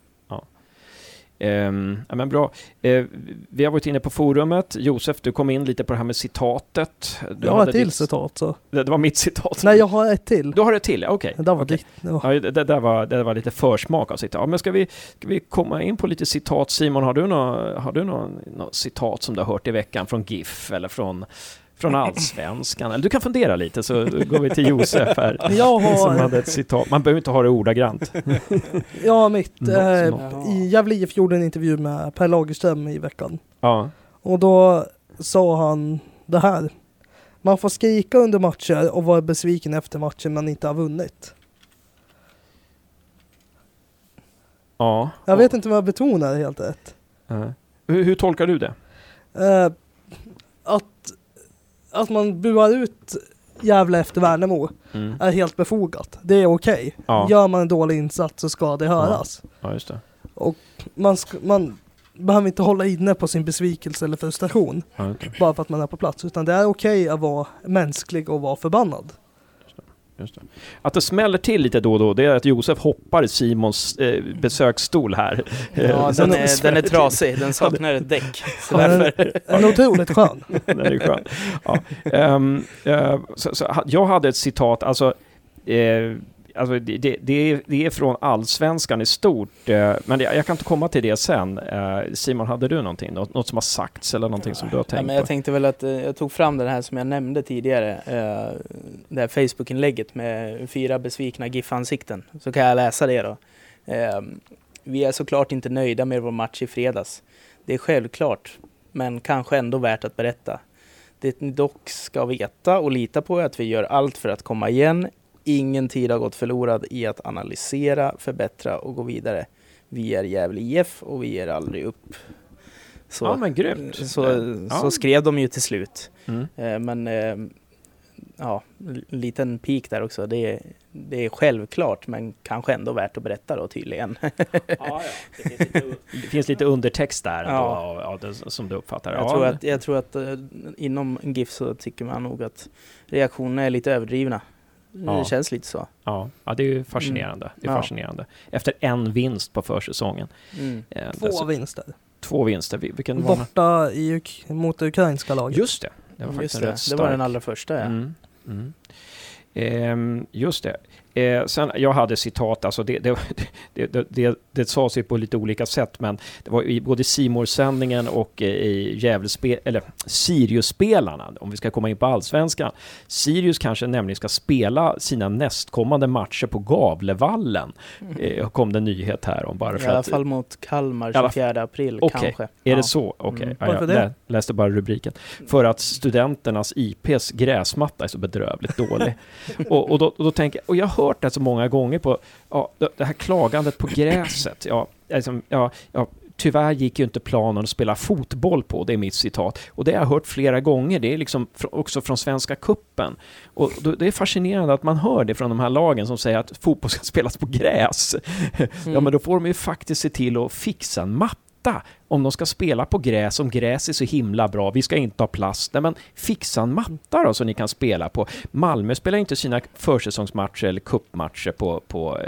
ja. Ehm, ja men bra. Eh, vi har varit inne på forumet. Josef, du kom in lite på det här med citatet. Du Jag har ett till ditt- citat så. Det, det var mitt citat. Nej, jag har ett till. Du har ett till, okej. Det där var Okej. ditt. Ja. Det, det, där var, det där var lite försmak av citat. Ja, men ska vi, ska vi komma in på lite citat? Simon, har du något har du citat som du har hört i veckan från GIF eller från, från Allsvenskan? Eller du kan fundera lite så går vi till Josef här. <laughs> Jag Som har, hade ett citat. Man behöver inte ha det ordagrant. <laughs> har mitt. Något Eh, som- I Gävle IF gjorde en intervju med Per Lagerström i veckan. Ja. Och då sa han det här. Man får skrika under matcher och vara besviken efter matchen man inte har vunnit. ja. Jag vet inte vad jag betonar helt rätt. Ja. Hur, hur tolkar du det? Att, att man buar ut Gävle efter Värnamo Mm. är helt befogat. Det är okej. Ja. Gör man en dålig insats så ska det höras. ja, just det. Man, ska, man behöver inte hålla inne på sin besvikelse eller frustration Ja, okej. bara för att man är på plats. Utan det är okej att vara mänsklig och vara förbannad. Just det. Att det smäller till lite då och då, det är att Josef hoppar i Simons eh, besöksstol här. Ja, den, <laughs> är, den är trasig. Den saknar ett däck. <laughs> Så Ja, därför... den är otroligt skön. <laughs> Den är skön. Ja. Ehm, eh, så, så, jag hade ett citat, alltså, eh, alltså det, det, det, är, det är från allsvenskan i stort, eh, men jag, jag kan inte komma till det sen. Eh, Simon, hade du någonting? Något, något som har sagts eller någonting som du har Ja, tänkt men jag på? tänkte väl att eh, jag tog fram det här som jag nämnde tidigare. Det här Facebook-inlägget med fyra besvikna GIF-ansikten. Så kan jag läsa det då. Vi är såklart inte nöjda med vår match i fredags. Det är självklart, men kanske ändå värt att berätta. Det ni dock ska veta och lita på är att vi gör allt för att komma igen. Ingen tid har gått förlorad i att analysera, förbättra och gå vidare. Vi är Gävle IF och vi ger aldrig upp. Så, ja, men grymt. så, Ja. så skrev de ju till slut. Mm. Eh, Men eh, ja, en liten pik där också. Det är, det är självklart men kanske ändå värt att berätta då tydligen. Ja, ja. <laughs> Det, finns lite, det finns lite undertext där Ja. ja. det, som du uppfattar. Jag ja, tror att, jag tror att eh, inom GIF så tycker man nog att reaktionerna är lite överdrivna. Ja. Det känns lite så. ja, ja, det är ju fascinerande. Det är Ja. fascinerande. Efter en vinst på försäsongen. Mm. Eh, Två dessutom- vinster. två vinster. Vil- Vilken var? Borta i, mot det ukrainska laget. Just det. Det var faktiskt Just det, rätt det var den allra första ja. Mm. Mm. Ehm, just det. Eh, sen, jag hade citat, alltså det, <laughs> det, det, det, det, sades ju på lite olika sätt, men det var i både simor sändningen och eh, i Gävlespe- eller Sirius-spelarna, om vi ska komma in på allsvenskan. Sirius kanske nämligen ska spela sina nästkommande matcher på Gavlevallen, eh, kom det en nyhet här om bara Mm. I för alla att... fall mot Kalmar I alla- 24 april Okej. kanske. Är Ja. det så? Okej. Mm. Ja, jag lä- läste bara rubriken. För att studenternas IPs gräsmatta är så bedrövligt dålig. <laughs> och, och, då, och då tänker jag, och jag hört det så många gånger på ja, det här klagandet på gräset. Ja, liksom, ja, ja, tyvärr gick ju inte planen att spela fotboll på, det är mitt citat. Och det har jag hört flera gånger, det är liksom också från Svenska Kuppen. Och det är fascinerande att man hör det från de här lagen som säger att fotboll ska spelas på gräs. <laughs> Ja, Mm. men då får de ju faktiskt se till att fixa en matta om de ska spela på gräs, om gräs är så himla bra, vi ska inte ha plast. Nej, men fixa en matta då så ni kan spela på. Malmö spelar inte sina försäsongsmatcher eller cupmatcher på, på,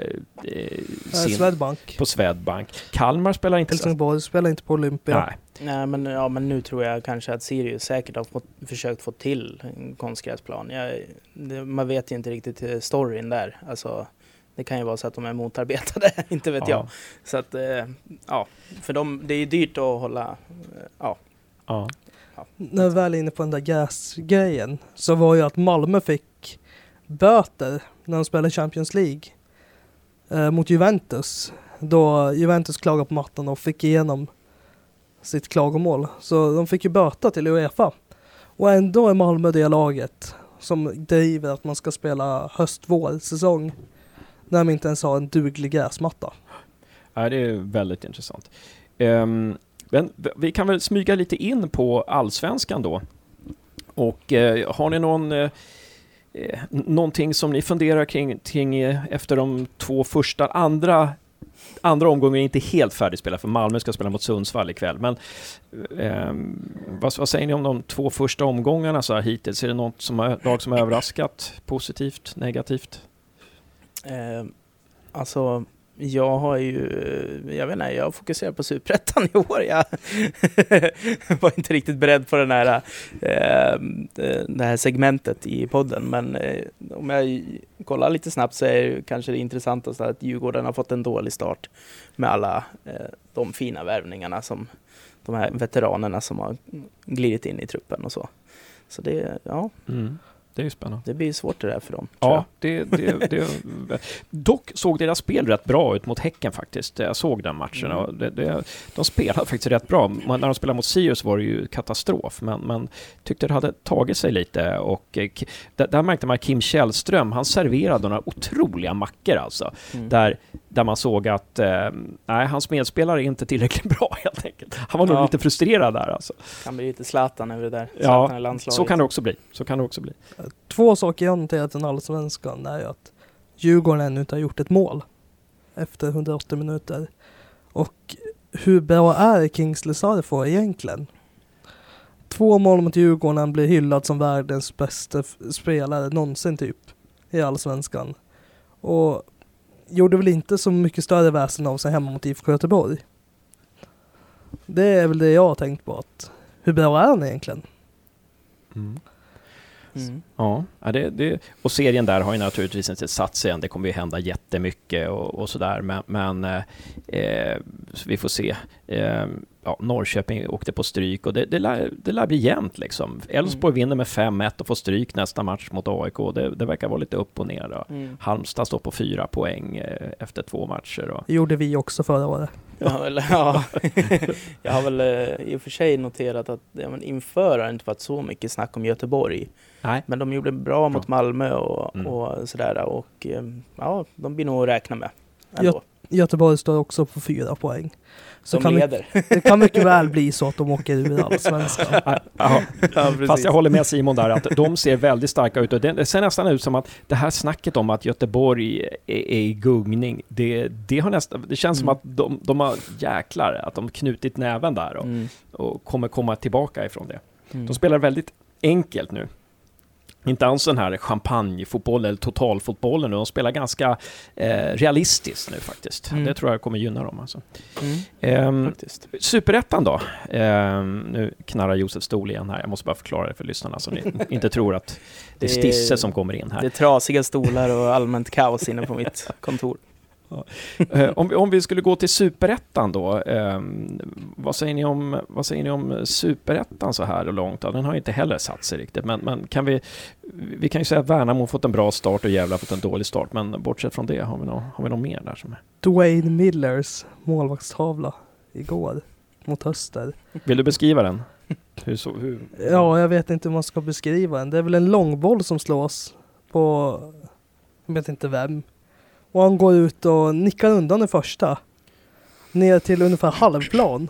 Eh, sin, Swedbank. på Swedbank. Kalmar spelar inte... Helsingborg spelar inte på Olympia. Nej. Nej men, ja, men nu tror jag kanske att Sirius säkert har fått, försökt få till en konstgräsplan. Jag, det, man vet ju inte riktigt eh, storyn där. Alltså, det kan ju vara så att de är motarbetade, <laughs> inte vet jag. Så att, eh, ja, för dem, det är ju dyrt att hålla, eh, ja. Ja. När vi väl är inne på den där gasgrejen så var ju att Malmö fick böter när de spelade Champions League eh, mot Juventus. Då Juventus klagade på mattan och fick igenom sitt klagomål. Så de fick ju böter till Uefa. Och ändå är Malmö det laget som driver att man ska spela höst-vår säsong när de inte ens har en duglig gräsmatta. Ja, det är väldigt intressant. Um, men vi kan väl smyga lite in på allsvenskan då. Och eh, har ni någon, eh, eh någonting som ni funderar kring, kring eh, efter de två första, andra Andra omgången är inte helt färdigspelad för Malmö ska spela mot Sundsvall ikväll. Men ehm, vad, vad säger ni om de två första omgångarna så här hittills? Är det något som lag som har överraskat? Positivt, negativt? Eh, alltså, jag har ju, eh, jag vet inte, jag fokuserar på Superettan <laughs> i år. Jag <laughs> var inte riktigt beredd på den här, eh, eh, det här segmentet i podden, men eh, om jag kollar lite snabbt så är det kanske det intressantaste att Djurgården har fått en dålig start med alla eh, de fina värvningarna som de här veteranerna som har glidit in i truppen och så. Så det, ja, Mm, det är ju spännande. det blir svårt det där för dem. Ja, det, det, det, <laughs> dock såg deras spel rätt bra ut mot Häcken faktiskt. Jag såg den matchen Mm. och det, det, de spelade faktiskt rätt bra. När de spelade mot Sirius var det ju katastrof, men, men tyckte det hade tagit sig lite och eh, där, där märkte man Kim Källström, han serverade några otroliga mackor alltså. Mm. Där, där man såg att eh, nej, hans medspelare är inte tillräckligt <laughs> bra helt enkelt. Han var nog Ja. lite frustrerad där alltså. kan bli lite Zlatan över det där. Ja, Zlatan landslaget. Så kan det också bli. Så kan det också bli. Två saker jag noterat i den allsvenskan är ju att Djurgården ännu inte har gjort ett mål efter 180 minuter. Och hur bra är Kingsley Sarfo egentligen? Två mål mot Djurgården, han blir hyllad som världens bästa spelare någonsin typ i allsvenskan. Och gjorde väl inte så mycket större väsen av sig hemma mot IFK Göteborg. Det är väl det jag har tänkt på att hur bra är han egentligen? Mm. Mm. Ja, ja, det, det, och serien där har ju naturligtvis inte satt sig än. Det kommer ju hända jättemycket och, och sådär. Men, men eh, eh, så vi får se. Eh, ja, Norrköping åkte på stryk och det, det, lär, det lär bli jämnt liksom. Elfsborg Mm. vinner med 5-1 och får stryk nästa match mot AIK. Det, det verkar vara lite upp och ner. Mm. Halmstad står på fyra poäng eh, efter två matcher. Och, Det gjorde vi också förra året. Ja, eller, ja. <laughs> jag har väl eh, i och för sig noterat att ja, men inför har det inte varit så mycket snack om Göteborg. nej, Men de gjorde bra mot Malmö och, Mm. och sådär. Och eh, ja, de blir nog att räkna med. Ändå. Göteborg står också på fyra poäng. Så Som kan, leder. <laughs> det kan mycket väl bli så att de åker ur allsvenskan. Ja, ja, Fast jag håller med Simon där, att de ser väldigt starka ut. Och det, ser nästan ut som att det här snacket om att Göteborg är, är i gungning, det, det, har nästan, det känns som Mm. att de, de har jäklar, att de knutit näven där och, Mm. och kommer komma tillbaka ifrån det. Mm. De spelar väldigt enkelt nu. Inte alls den här champagnefotbollen eller totalfotbollen. De spelar ganska eh, realistiskt nu faktiskt. Mm. Det tror jag kommer gynna dem. Alltså. Mm. Faktiskt. Superettan då? Ehm, nu knarrar Josef stol igen här. Jag måste bara förklara det för lyssnarna så ni <laughs> inte tror att Det är- Stisse som kommer in här. Det är trasiga stolar och allmänt kaos inne på mitt kontor. Eh, om, vi, om vi skulle gå till Superettan då. ehm, vad, säger ni om, vad säger ni om Superettan så här långt? Ja, den har inte heller satt sig riktigt. Men, men kan vi, vi kan ju säga att Värnamo fått en bra start och Gävle fått en dålig start. Men bortsett från det, har vi något, har vi något mer där? Som är? Dwayne Millers målvaktstavla igår mot Öster. Vill du beskriva den? Hur så, hur? Ja, jag vet inte hur man ska beskriva den. Det är väl en långboll som slås på, jag vet inte vem. Och han går ut och nickar undan den första. Ner till ungefär halvplan.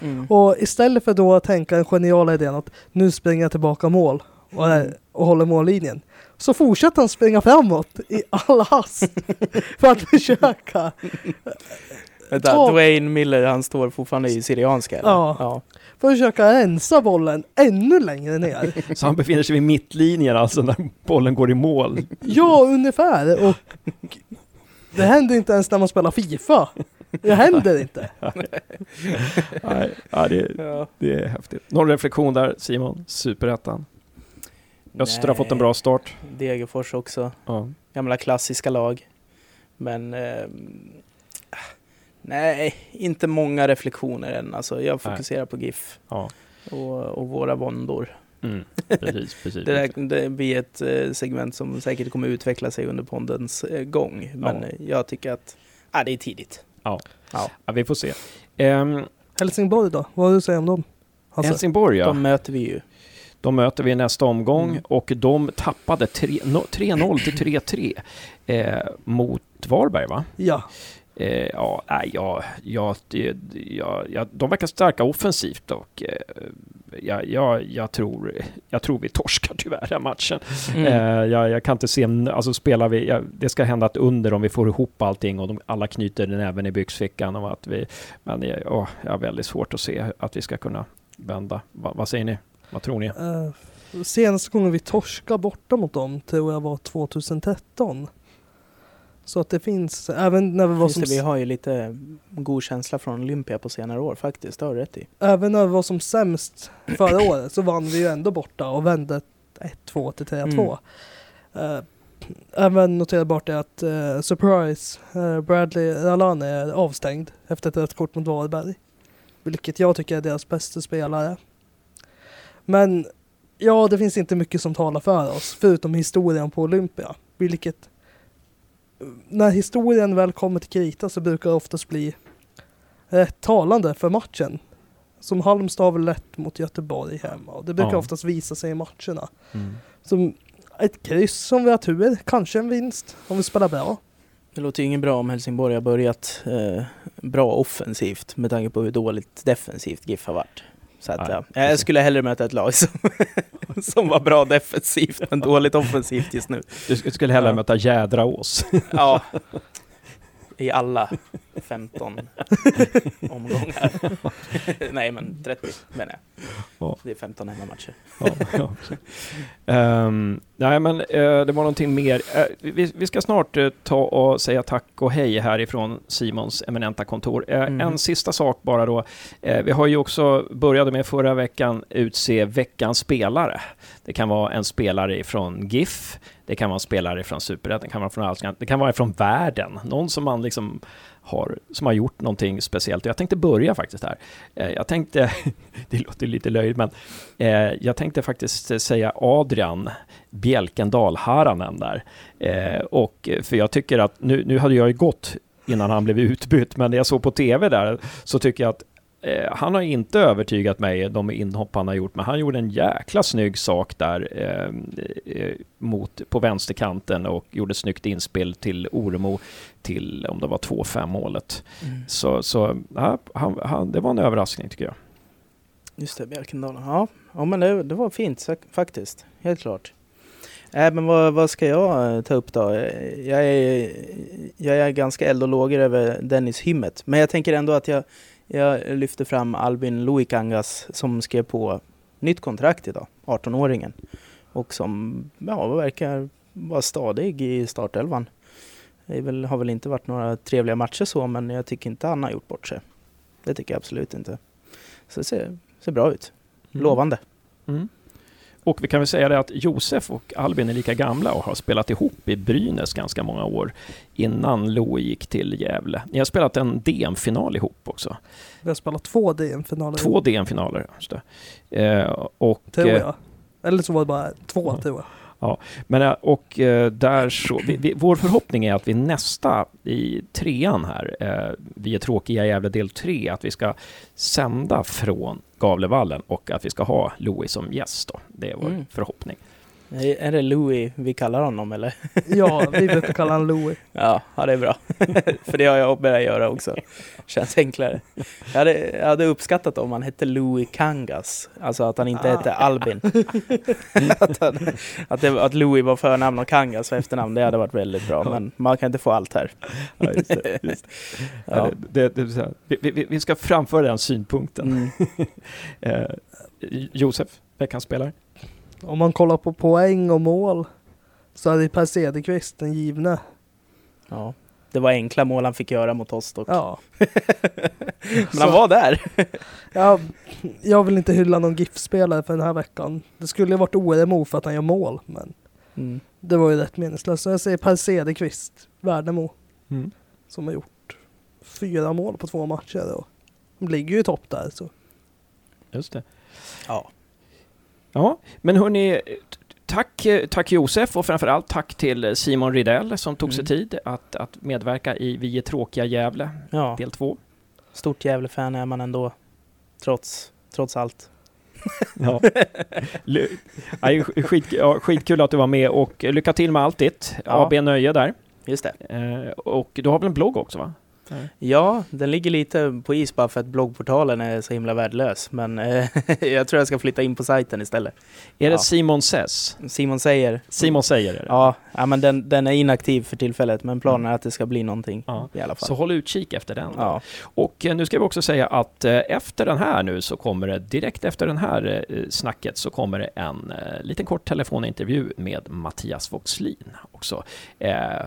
Mm. och istället för då att tänka den geniala idén att nu springer jag tillbaka mål och, och håller mållinjen. Så fortsätter han springa framåt i all hast <laughs> för att försöka. Vänta, Ta- Dwayne Miller, han står fortfarande i Syrianska eller? Ja. ja. För att försöka rensa bollen ännu längre ner. <laughs> Så han befinner sig vid mittlinjen alltså när bollen går i mål. Ja, ungefär. Och det händer inte ens när man spelar Fifa. Det händer inte. <laughs> Nej, ja, det, det är häftigt. Någon reflektion där Simon? Superettan? Öster har fått en bra start. Degerfors också. Ja. Gamla klassiska lag. Men... ehm, nej, inte många reflektioner än. Alltså, jag fokuserar på GIF ja. och, och våra våndor. Mm. Precis, <laughs> precis. Det, där, det blir ett eh, segment som säkert kommer utveckla sig under pondens eh, gång. Men Ja. eh, jag tycker att ah, det är tidigt. Ja. Ja. Ja, vi får se. Ehm, Helsingborg då? Vad har du att säga om dem? Hasse? Helsingborg ja. De möter vi ju. De möter vi i nästa omgång Mm. och de tappade tre- no- 3-0 till 3-3 eh, mot Varberg va? Ja. Eh, ja, nej, ja, ja, det, ja, ja, de verkar starka offensivt och eh, ja, ja, jag, tror, jag tror vi torskar tyvärr den matchen. Mm. Eh, jag, jag kan inte se, alltså spelar vi, ja, det ska hända ett under om vi får ihop allting och de, alla knyter den även i byxfickan och att vi, men jag, åh, jag har väldigt svårt att se att vi ska kunna vända. Va, vad säger ni? Vad tror ni? Uh, senaste gången vi torskade borta mot dem tror jag var 2013. Så att det finns, även när vi var Just som, det, vi har ju lite god känsla från Olympia på senare år faktiskt. Det har du rätt i. även när vi var som sämst förra året så vann vi ju ändå borta och vände 1-2 till 3-2. Mm. Eh, även noterbart är att eh, Surprise, eh, Bradley Ralane är avstängd efter ett rött kort mot Varberg. Vilket jag tycker är deras bästa spelare. Men ja, det finns inte mycket som talar för oss, förutom historien på Olympia. Vilket, när historien väl kommer till krita så brukar det oftast bli rätt talande för matchen. Som Halmstad har väl lätt mot Göteborg hemma och det brukar Ja. oftast visa sig i matcherna. Mm. Som ett kryss om vi har tur, kanske en vinst om vi spelar bra. Det låter ju inget bra om Helsingborg har börjat eh, bra offensivt med tanke på hur dåligt defensivt GIF har varit. Så att, ja. precis. Jag skulle hellre möta ett lag som, <laughs> som var bra defensivt men dåligt offensivt just nu. Du sk- skulle hellre Ja. möta Jädraås. Ja. <laughs> I alla 15 omgångar. <laughs> Nej men 30 menar jag. Ja. Det är 15 hemmamatcher. ja, ja. Ehm, nej, men eh, det var någonting mer. Eh, vi, vi ska snart eh, ta och säga tack och hej härifrån Simons eminenta kontor. Mhm. En sista sak bara då. Vi har ju också, började med förra veckan, utse veckans spelare. Det kan vara en spelare från GIF, det kan vara en spelare från Superettan, det kan vara från Allsvenskan, det kan vara från världen. Någon som man liksom har, som har gjort någonting speciellt. Jag tänkte börja faktiskt här. Eh, jag tänkte, <laughs> det låter lite löjligt, men eh, jag tänkte faktiskt säga Adrian Bjälkendal Haranen där. Eh, och, för jag tycker att, nu, nu hade jag ju gått innan han blev utbytt, men när jag såg på tv där så tycker jag att eh, han har inte övertygat mig, de inhopp han har gjort, men han gjorde en jäkla snygg sak där eh, eh, mot, på vänsterkanten och gjorde snyggt inspel till Oremo till, om det var 2-5 målet. Mm. Så, så ja, han, han, det var en överraskning tycker jag. Just det, Bjälkendal. Ja, ja men det, det var fint faktiskt. Helt klart. Äh, men vad, vad ska jag eh, ta upp då? Jag är, jag är ganska eld och lågor över Dennis Hymmet. Men jag tänker ändå att jag, jag lyfter fram Albin Luikangas som skrev på nytt kontrakt idag, 18-åringen. Och som ja, verkar vara stadig i startelvan. Det väl, har väl inte varit några trevliga matcher så, men jag tycker inte han har gjort bort sig. Det tycker jag absolut inte. Så det ser, ser bra ut. Lovande. Mm. Och vi kan väl säga det att Josef och Albin är lika gamla och har spelat ihop i Brynäs ganska många år innan Lo gick till Gävle. Ni har spelat en DM-final ihop också. Vi har spelat två DM-finaler. Två DM-finaler. just det. Eh, och, tror eh, jag. Eller så var det bara två, Ja. tror jag. Men, eh, och eh, där så, vi, vi, vår förhoppning är att vi nästa i trean här, eh, vi är tråkiga i Gävle del 3, att vi ska sända från Gavlevallen och att vi ska ha Louis som gäst då. Det är vår Mm. förhoppning. Är det Louis vi kallar honom eller? <laughs> Ja, vi brukar kalla honom Louis. <laughs> Ja, ja det är bra. <laughs> För det har jag börjat göra också. Känns enklare. Jag hade, jag hade uppskattat om han hette Louis Kangas. Alltså att han inte Ah. hette Albin. att, han, att, det, att Louis var förnamn och Kangas var efternamn. Det hade varit väldigt bra. Men man kan inte få allt här. Ja, just det, just Ja. Ja, det, det, det, så här, vi, vi, vi ska framföra den synpunkten. Mm. Eh, Josef, veckans spelare. Om man kollar på poäng och mål så är det Per Cederqvist den givne. Ja. Det var enkla mål han fick göra mot oss dock. Ja. <laughs> Men han var där. <laughs> ja, jag vill inte hylla någon GIF-spelare för den här veckan. Det skulle ju varit ORMO för att han gör mål, men Mm. det var ju rätt meningslöst. Så jag säger Per Cederqvist, Värnamo, som har gjort fyra mål på två matcher. Och de ligger ju i topp där. Så. Just det. Ja. Ja, men hörni, tack, tack Josef och framförallt tack till Simon Ridell som tog sig Mm. tid att, att medverka i Vi är tråkiga Gävle, ja. del två. Stort Gävle-fan är man ändå. Trots, trots allt. Ja. Ja, skit, ja, skitkul att du var med och lycka till med allt ditt. Ja. AB Nöje där. Just det. Eh, och du har väl en blogg också va? Ja, den ligger lite på is bara för att bloggportalen är så himla värdelös. Men <laughs> eh, jag tror jag ska flytta in på sajten istället. Är det Ja. Simon Says? Simon säger. Simon säger det. Ja, ja men den, den är inaktiv för tillfället. Men planen är att det ska bli någonting Ja. i alla fall. Så håll utkik efter den. ja. Och eh, nu ska vi också säga att eh, efter den här nu så kommer det, direkt efter den här snacket så kommer det en liten kort telefonintervju med Mattias Voxlin också.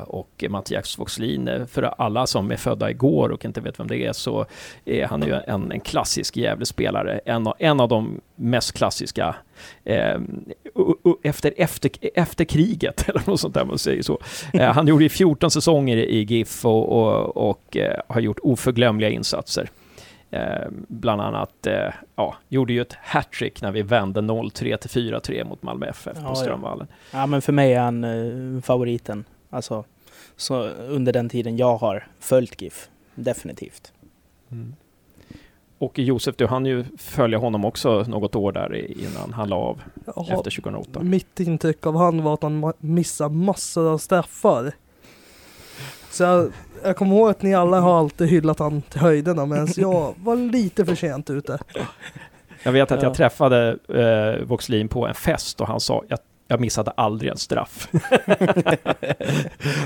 Och Mattias Voxlin, för alla som är födda igår och inte vet vem det är, så är han ju en, en klassisk Gävlespelare. En, av- en av de mest klassiska eh, efter, efter, efter kriget, <laughs> eller något sånt där man säger så. Eh, han gjorde ju 14 säsonger i GIF och, och, och eh, har gjort oförglömliga insatser. Eh, bland annat, eh, ja, gjorde ju ett hattrick när vi vände 0-3 till 4-3 mot Malmö FF Ja, på ja. Strömvallen. ja, men för mig är han eh, favoriten. Alltså, så under den tiden jag har följt GIF. Definitivt. Och Josef, du hann ju följa honom också något år där innan han la av Ja, efter 2008. mitt intryck av han var att han missade massor av straffar. Så jag, jag kommer ihåg att ni alla har alltid hyllat han till höjderna medan jag var lite för sent ute. Jag vet att Ja. jag träffade eh, Voxlin på en fest och han sa jag, jag missade aldrig en straff. <laughs>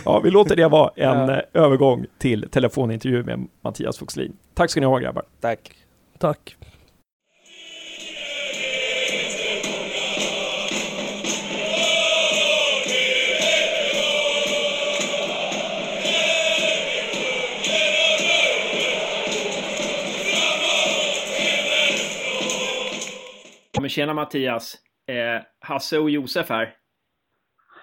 ja, vi låter det vara en Ja. eh, övergång till telefonintervju med Mattias Voxlin. Tack ska ni ha grabbar. Tack. Tack. Men tjena Mattias! Eh, Hasse och Josef här.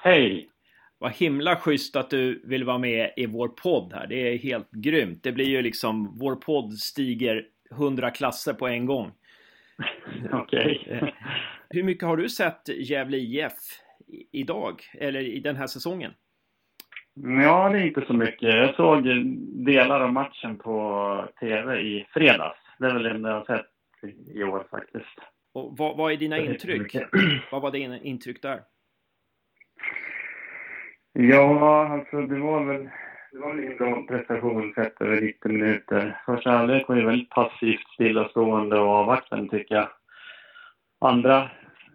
Hej! Vad himla schysst att du vill vara med i vår podd här. Det är helt grymt. Det blir ju liksom, vår podd stiger 100 klasser på en gång. <laughs> Okej. Eh, Hur mycket har du sett Gävle IF idag, eller i den här säsongen? Ja, det är inte så mycket. Jag såg delar av matchen på tv i fredags. Det är väl det enda jag har sett i år faktiskt. Och vad, vad är dina intryck? <clears throat> vad var dina intryck där? Ja, alltså det var väl det var väl en bra prestation sett över 90 minuter. Första halvlek var ju väldigt passivt, stillastående och avvaktande tycker jag. Andra,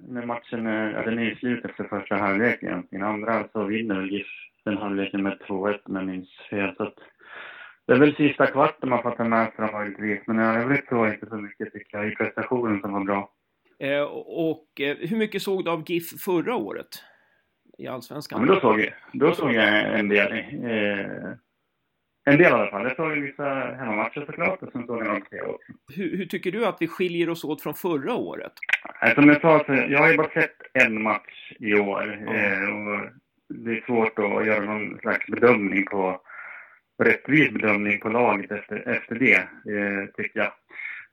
när matchen är, ja, den är i slut efter första halvlek egentligen. Andra så vinner väl GIF den halvleken med 2-1 om jag minns fel. Så att, det är väl sista kvarten man får ta med sig dem möjligtvis. Men i övrigt så inte så mycket tycker jag i prestationen som var bra. Eh, och eh, hur mycket såg du av GIF förra året? I Allsvenskan? Ja, men då såg jag, då såg jag en del. Eh, en del i alla fall. Jag såg vissa hemmamatcher såklart och sen såg jag några tv också. Hur, hur, tycker du att vi skiljer oss åt från förra året? Som jag sa, jag har ju bara sett en match i år. Mm. Eh, och det är svårt att göra någon slags bedömning på rättvis bedömning på laget efter, efter det, eh, tycker jag.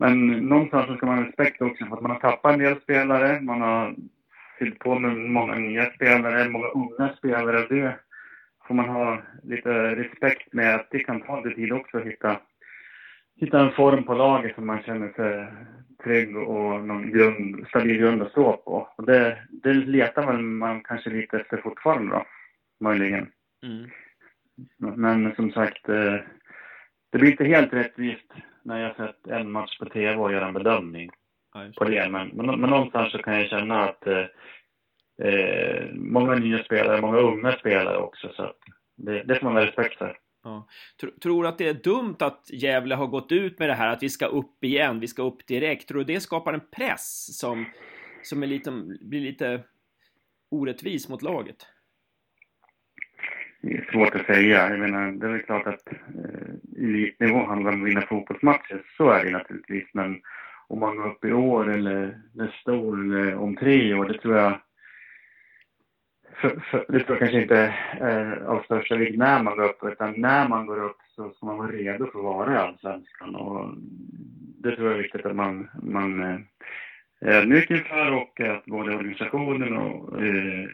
Men någonstans så ska man ha respekt också för att man har tappat en del spelare. Man har fyllt på med många nya spelare, många unga spelare. Det får man ha lite respekt med att det kan ta lite tid också att hitta, hitta en form på laget som man känner sig trygg och någon grund, stabil grund att stå på. Och det, det letar man, man kanske lite efter fortfarande då, möjligen. Mm. Men som sagt, eh, det blir inte helt rättvist när jag sett en match på tv och gör en bedömning på det. Men, men, men någonstans så kan jag känna att eh, eh många nya spelare, många unga spelare också. Så det, det får man ha respekt för. Ja. Tror du att det är dumt att Gävle har gått ut med det här att vi ska upp igen, vi ska upp direkt? Tror du det skapar en press som, som är lite, blir lite orättvis mot laget? Det är svårt att säga. Jag menar, det är väl klart att eh, elitnivå handlar om att vinna fotbollsmatcher. Så är det naturligtvis. Men om man går upp i år eller nästa år eller om tre år, det tror jag för, för, det tror jag kanske inte är av största vikt när man går upp, utan när man går upp så ska man vara redo för att vara i Allsvenskan. Och det tror jag är viktigt att man, man eh, är ödmjuk inför och att både organisationen och eh,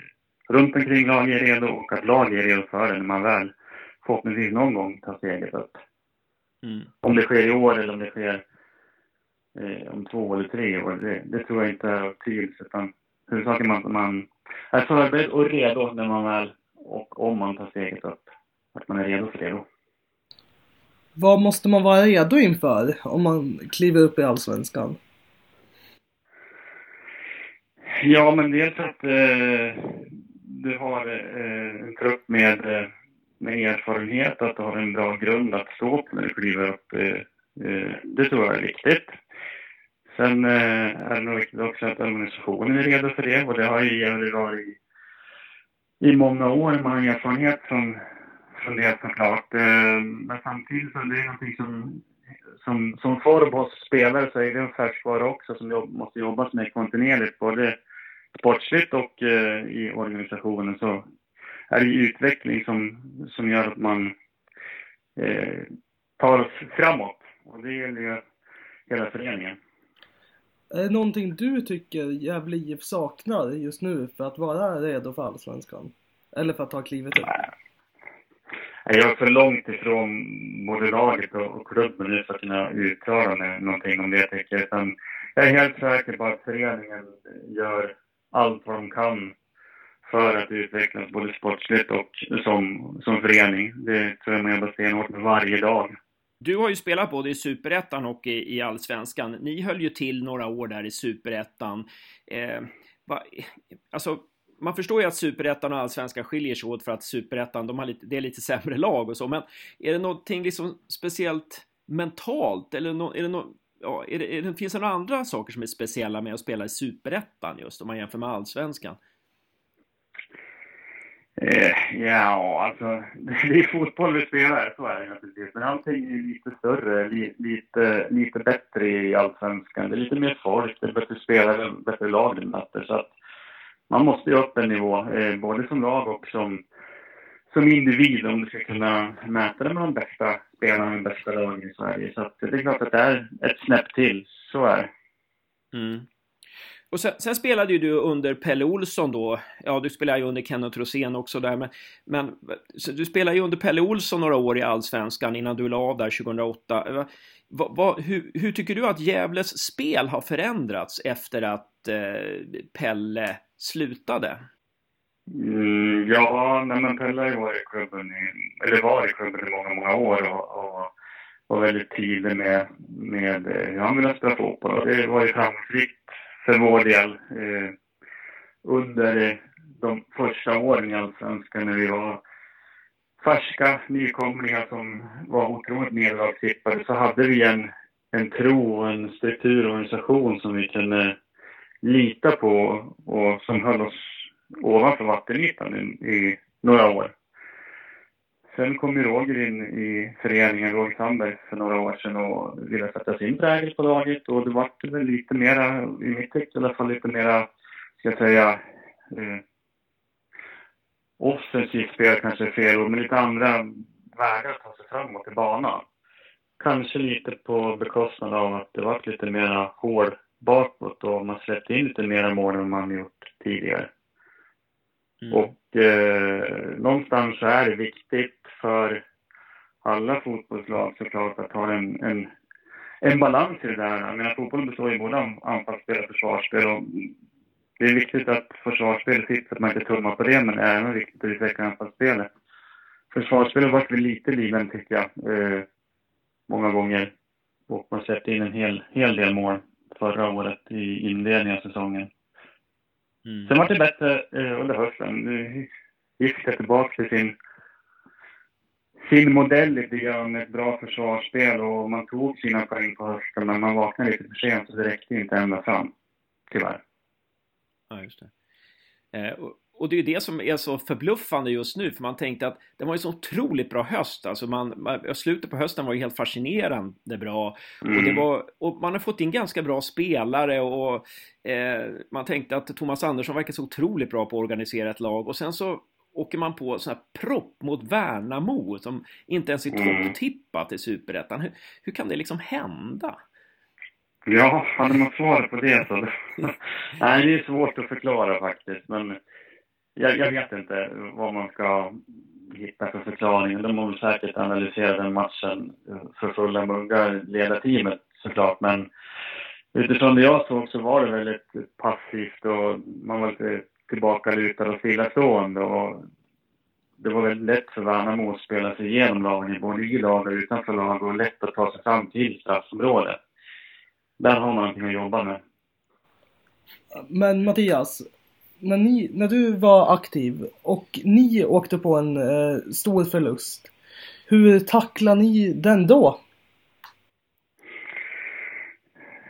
runt omkring laget är redo och att laget är redo för det när man väl förhoppningsvis någon gång tar steget upp. Mm. Om det sker i år eller om det sker eh, om två eller tre år, det, det tror jag inte är av betydelse. Utan huvudsaken är att man är förberedd och redo när man väl, och om man tar steget upp, att man är redo för det då. Vad måste man vara redo inför om man kliver upp i Allsvenskan? Ja, men dels att eh, du har eh, en trupp med, eh, med erfarenhet, att du har en bra grund att stå på när du kliver upp. Eh, eh det tror jag är viktigt. Sen eh, är det nog viktigt också att organisationen är redo för det och det har ju Gävle varit i, i många år. Man har erfarenhet från, från det såklart. Men samtidigt så är det någonting som som, som form hos spelare så är det en färskvara också som jobb, måste jobbas med kontinuerligt. Både sportsligt och eh, i organisationen så är det utveckling som, som gör att man eh, tar oss framåt. Och det gäller ju hela föreningen. Är det någonting du tycker Gävle IF saknar just nu för att vara redo för Allsvenskan? Eller för att ta klivet upp? Jag är för långt ifrån både laget och klubben nu för att kunna uttala mig någonting om det tycker jag. jag är helt säker på att föreningen gör allt vad de kan för att utvecklas både sportsligt och som, som förening. Det tror jag man jobbar stenhårt med varje dag. Du har ju spelat både i Superettan och i, i Allsvenskan. Ni höll ju till några år där i Superettan. Eh, alltså, man förstår ju att Superettan och Allsvenskan skiljer sig åt för att Superettan, de har lite, det är lite sämre lag och så, men är det någonting liksom speciellt mentalt eller no, är det no, ja, är det, är det, finns det några andra saker som är speciella med att spela i Superettan just om man jämför med Allsvenskan? Eh, ja, alltså <laughs> det är fotboll vi spelar, så är det naturligtvis. Men allting är lite större, li, lite, lite bättre i Allsvenskan. Det är lite mer folk, det är bättre spelare, bättre lag i möter. Så att man måste ju upp en nivå, eh, både som lag och som, som individ om du ska kunna mäta det med de bästa spelarna, med bästa lagen i Sverige. Så att det är klart att det är ett snäpp till, så är det. Mm. Och sen, sen, spelade ju du under Pelle Olsson då. Ja, du spelade ju under Kenneth Rosén också där, men, men du spelade ju under Pelle Olsson några år i Allsvenskan innan du la av där 2008. Va, va, hur, hur, tycker du att Gävles spel har förändrats efter att eh, Pelle slutade? Mm, ja, nej, men Pelle har ju varit i klubben i, eller var i klubben i många, många år och, och var väldigt tydlig med, med hur han ville spela fotboll. Och det var ju framgångsrikt för vår del eh, under eh, de första åren i Allsvenskan när vi var färska nykomlingar som var otroligt nederlagstippade så hade vi en, en tro och en struktur och organisation som vi kunde lita på och som höll oss ovanför vattenytan i, i några år. Sen kom ju Roger in i föreningen, Roger Sandberg, för några år sedan och ville sätta sin prägel på laget och det vart väl lite mera, i mitt tycke i alla fall, lite mera, ska jag säga, eh, offensivt spel kanske är fel ord, men lite andra vägar att ta sig framåt i banan. Kanske lite på bekostnad av att det var lite mera hål bakåt och man släppte in lite mera mål än man gjort tidigare. Mm. Och eh, någonstans så är det viktigt för alla fotbollslag såklart att ha en, en, en balans i det där. Jag menar, fotbollen består ju både av anfallsspel och försvarsspel och det är viktigt att försvarsspelet sitter, att man inte tummar på det, men det är även viktigt att utveckla anfallsspelet. Försvarsspelet har varit lite lidande tycker jag, eh, många gånger. Och man släppte in en hel, hel del mål förra året i inledningen av säsongen. Mm. Sen var det bättre eh, under hösten. Nu gick det tillbaka till sin, sin modell lite grann, ett bra försvarsspel och man tog sina poäng på hösten men man vaknade lite för sent så det räckte inte ända fram, tyvärr. Ja, just det. Eh, och, och, det är ju det som är så förbluffande just nu, för man tänkte att det var ju så otroligt bra höst. Alltså man, slutet på hösten var ju helt fascinerande bra. Mm. Och, det mm. var, och man har fått in ganska bra spelare och eh, man tänkte att Thomas Andersson verkar så otroligt bra på att organisera ett lag. Och sen så åker man på sån här propp mot Värnamo som inte ens är mm. topptippat i Superettan. Hur, hur kan det liksom hända? Ja, hade man svar på det så... <laughs> Nej, det är svårt att förklara faktiskt, men jag, jag, vet inte vad man ska hitta för förklaring. De har väl säkert analyserat den matchen för fulla muggar, ledarteamet såklart, men utifrån det jag såg så var det väldigt passivt och man var lite tillbakalutad och stillastående och det var väldigt lätt för Värnamo att spela sig igenom lagen, både i lag och utanför lag och lätt att ta sig fram till straffområdet där har man någonting att jobba med. Men Mattias, när, ni, när du var aktiv och ni åkte på en eh, stor förlust, hur tacklar ni den då?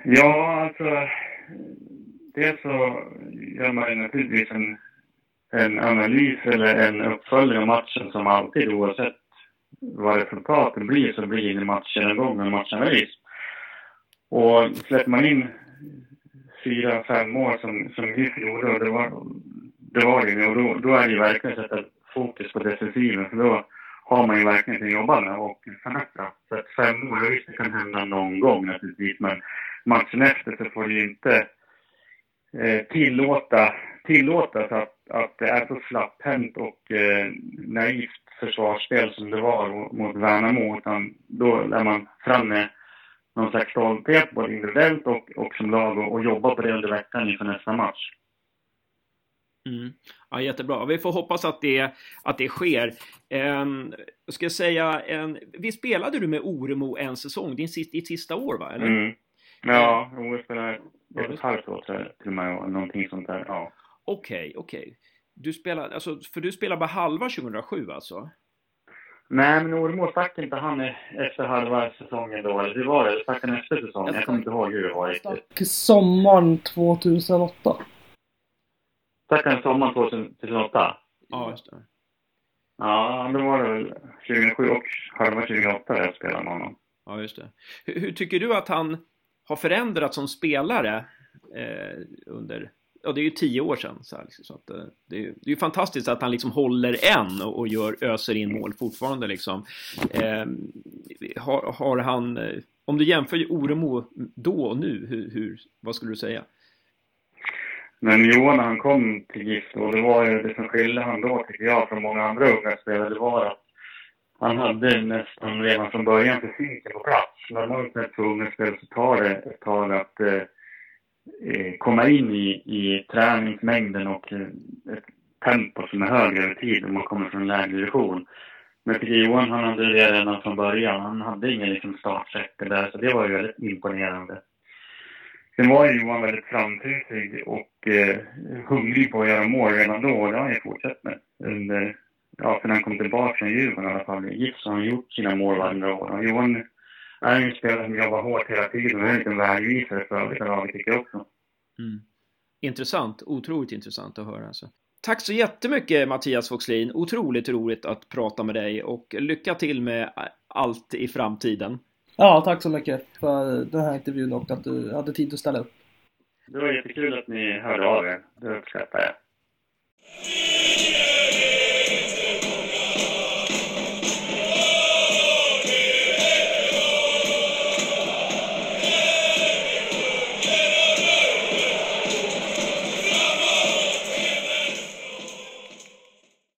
Ja, alltså... Dels så gör man ju naturligtvis en, en analys eller en uppföljning av matchen som alltid oavsett vad resultatet blir så blir det matchen igång med matchanalys. Och släpper man in fyra, fem mål som, som vi gjorde, och det var det, var det och då, då är det ju verkligen att sätta fokus på defensiven, för då har man ju verkligen att jobba med och förbättra. Så att fem mål, visst det kan hända någon gång naturligtvis, men matchen efter så får det ju inte eh, tillåta, tillåtas att, att det är så slapphänt och eh, naivt försvarsspel som det var mot Värnamo, utan då är man fram med någon slags stolthet både individuellt och, och som lag och, och jobba på det under veckan inför nästa match. Mm. Ja, jättebra. Vi får hoppas att det, att det sker. Um, ska säga, en, vi spelade du med Oremo en säsong, din ditt sista år va? Eller? Mm. Ja, jag spelade ett halvt år tror jag till och med, någonting sånt där. Ja. Okej, okay, okej. Okay. Du spelar, alltså, för du spelade bara halva 2007 alltså? Nej, men Ormo stack inte han efter halva säsongen då? Eller hur var det? Stack han efter säsongen? Jag kommer inte ihåg hur det var riktigt. Stack sommaren 2008. Stack han sommaren 2008? Ja, just det. Ja, då var det väl 2007 och halva 2008 jag spelade med honom. Ja, just det. Hur, hur, tycker du att han har förändrats som spelare eh, under ja, det är ju tio år sedan. Så, här, liksom, så att, eh, det, är, det är ju fantastiskt att han liksom håller än och, och gör, öser in mål fortfarande. Liksom. Eh, har, har, han, eh, om du jämför Oremo då och nu, hur, hur, vad skulle du säga? Men Johan när han kom till GIF då, det var ju det som skilde han då tycker jag från många andra unga spelare, det var att han hade nästan redan från början fysiken på plats. Normalt sett för unga spelare så tar det ett tag att eh, Eh, komma in i, i träningsmängden och eh, ett tempo som är högre över tid om man kommer från en lägre division. Men jag Johan, han hade det redan från början. Han hade ingen liksom startsträcka där, så det var ju väldigt imponerande. Sen var ju Johan väldigt framtusig och eh, hungrig på att göra mål redan då och det har han ju fortsatt med. Under, ja, sen han kom tillbaka från Djurgården i alla fall. Gips har han gjort sina mål varje år. Och Johan är en spelare som jobbar hårt hela tiden och är en liten vägvisare för övriga laget tycker jag också. Mm. Intressant, otroligt intressant att höra alltså. Tack så jättemycket Mattias Foxlin, otroligt roligt att prata med dig och lycka till med allt i framtiden. Ja, tack så mycket för den här intervjun och att du hade tid att ställa upp. Det var jättekul att ni hörde av er. Det uppskattar jag.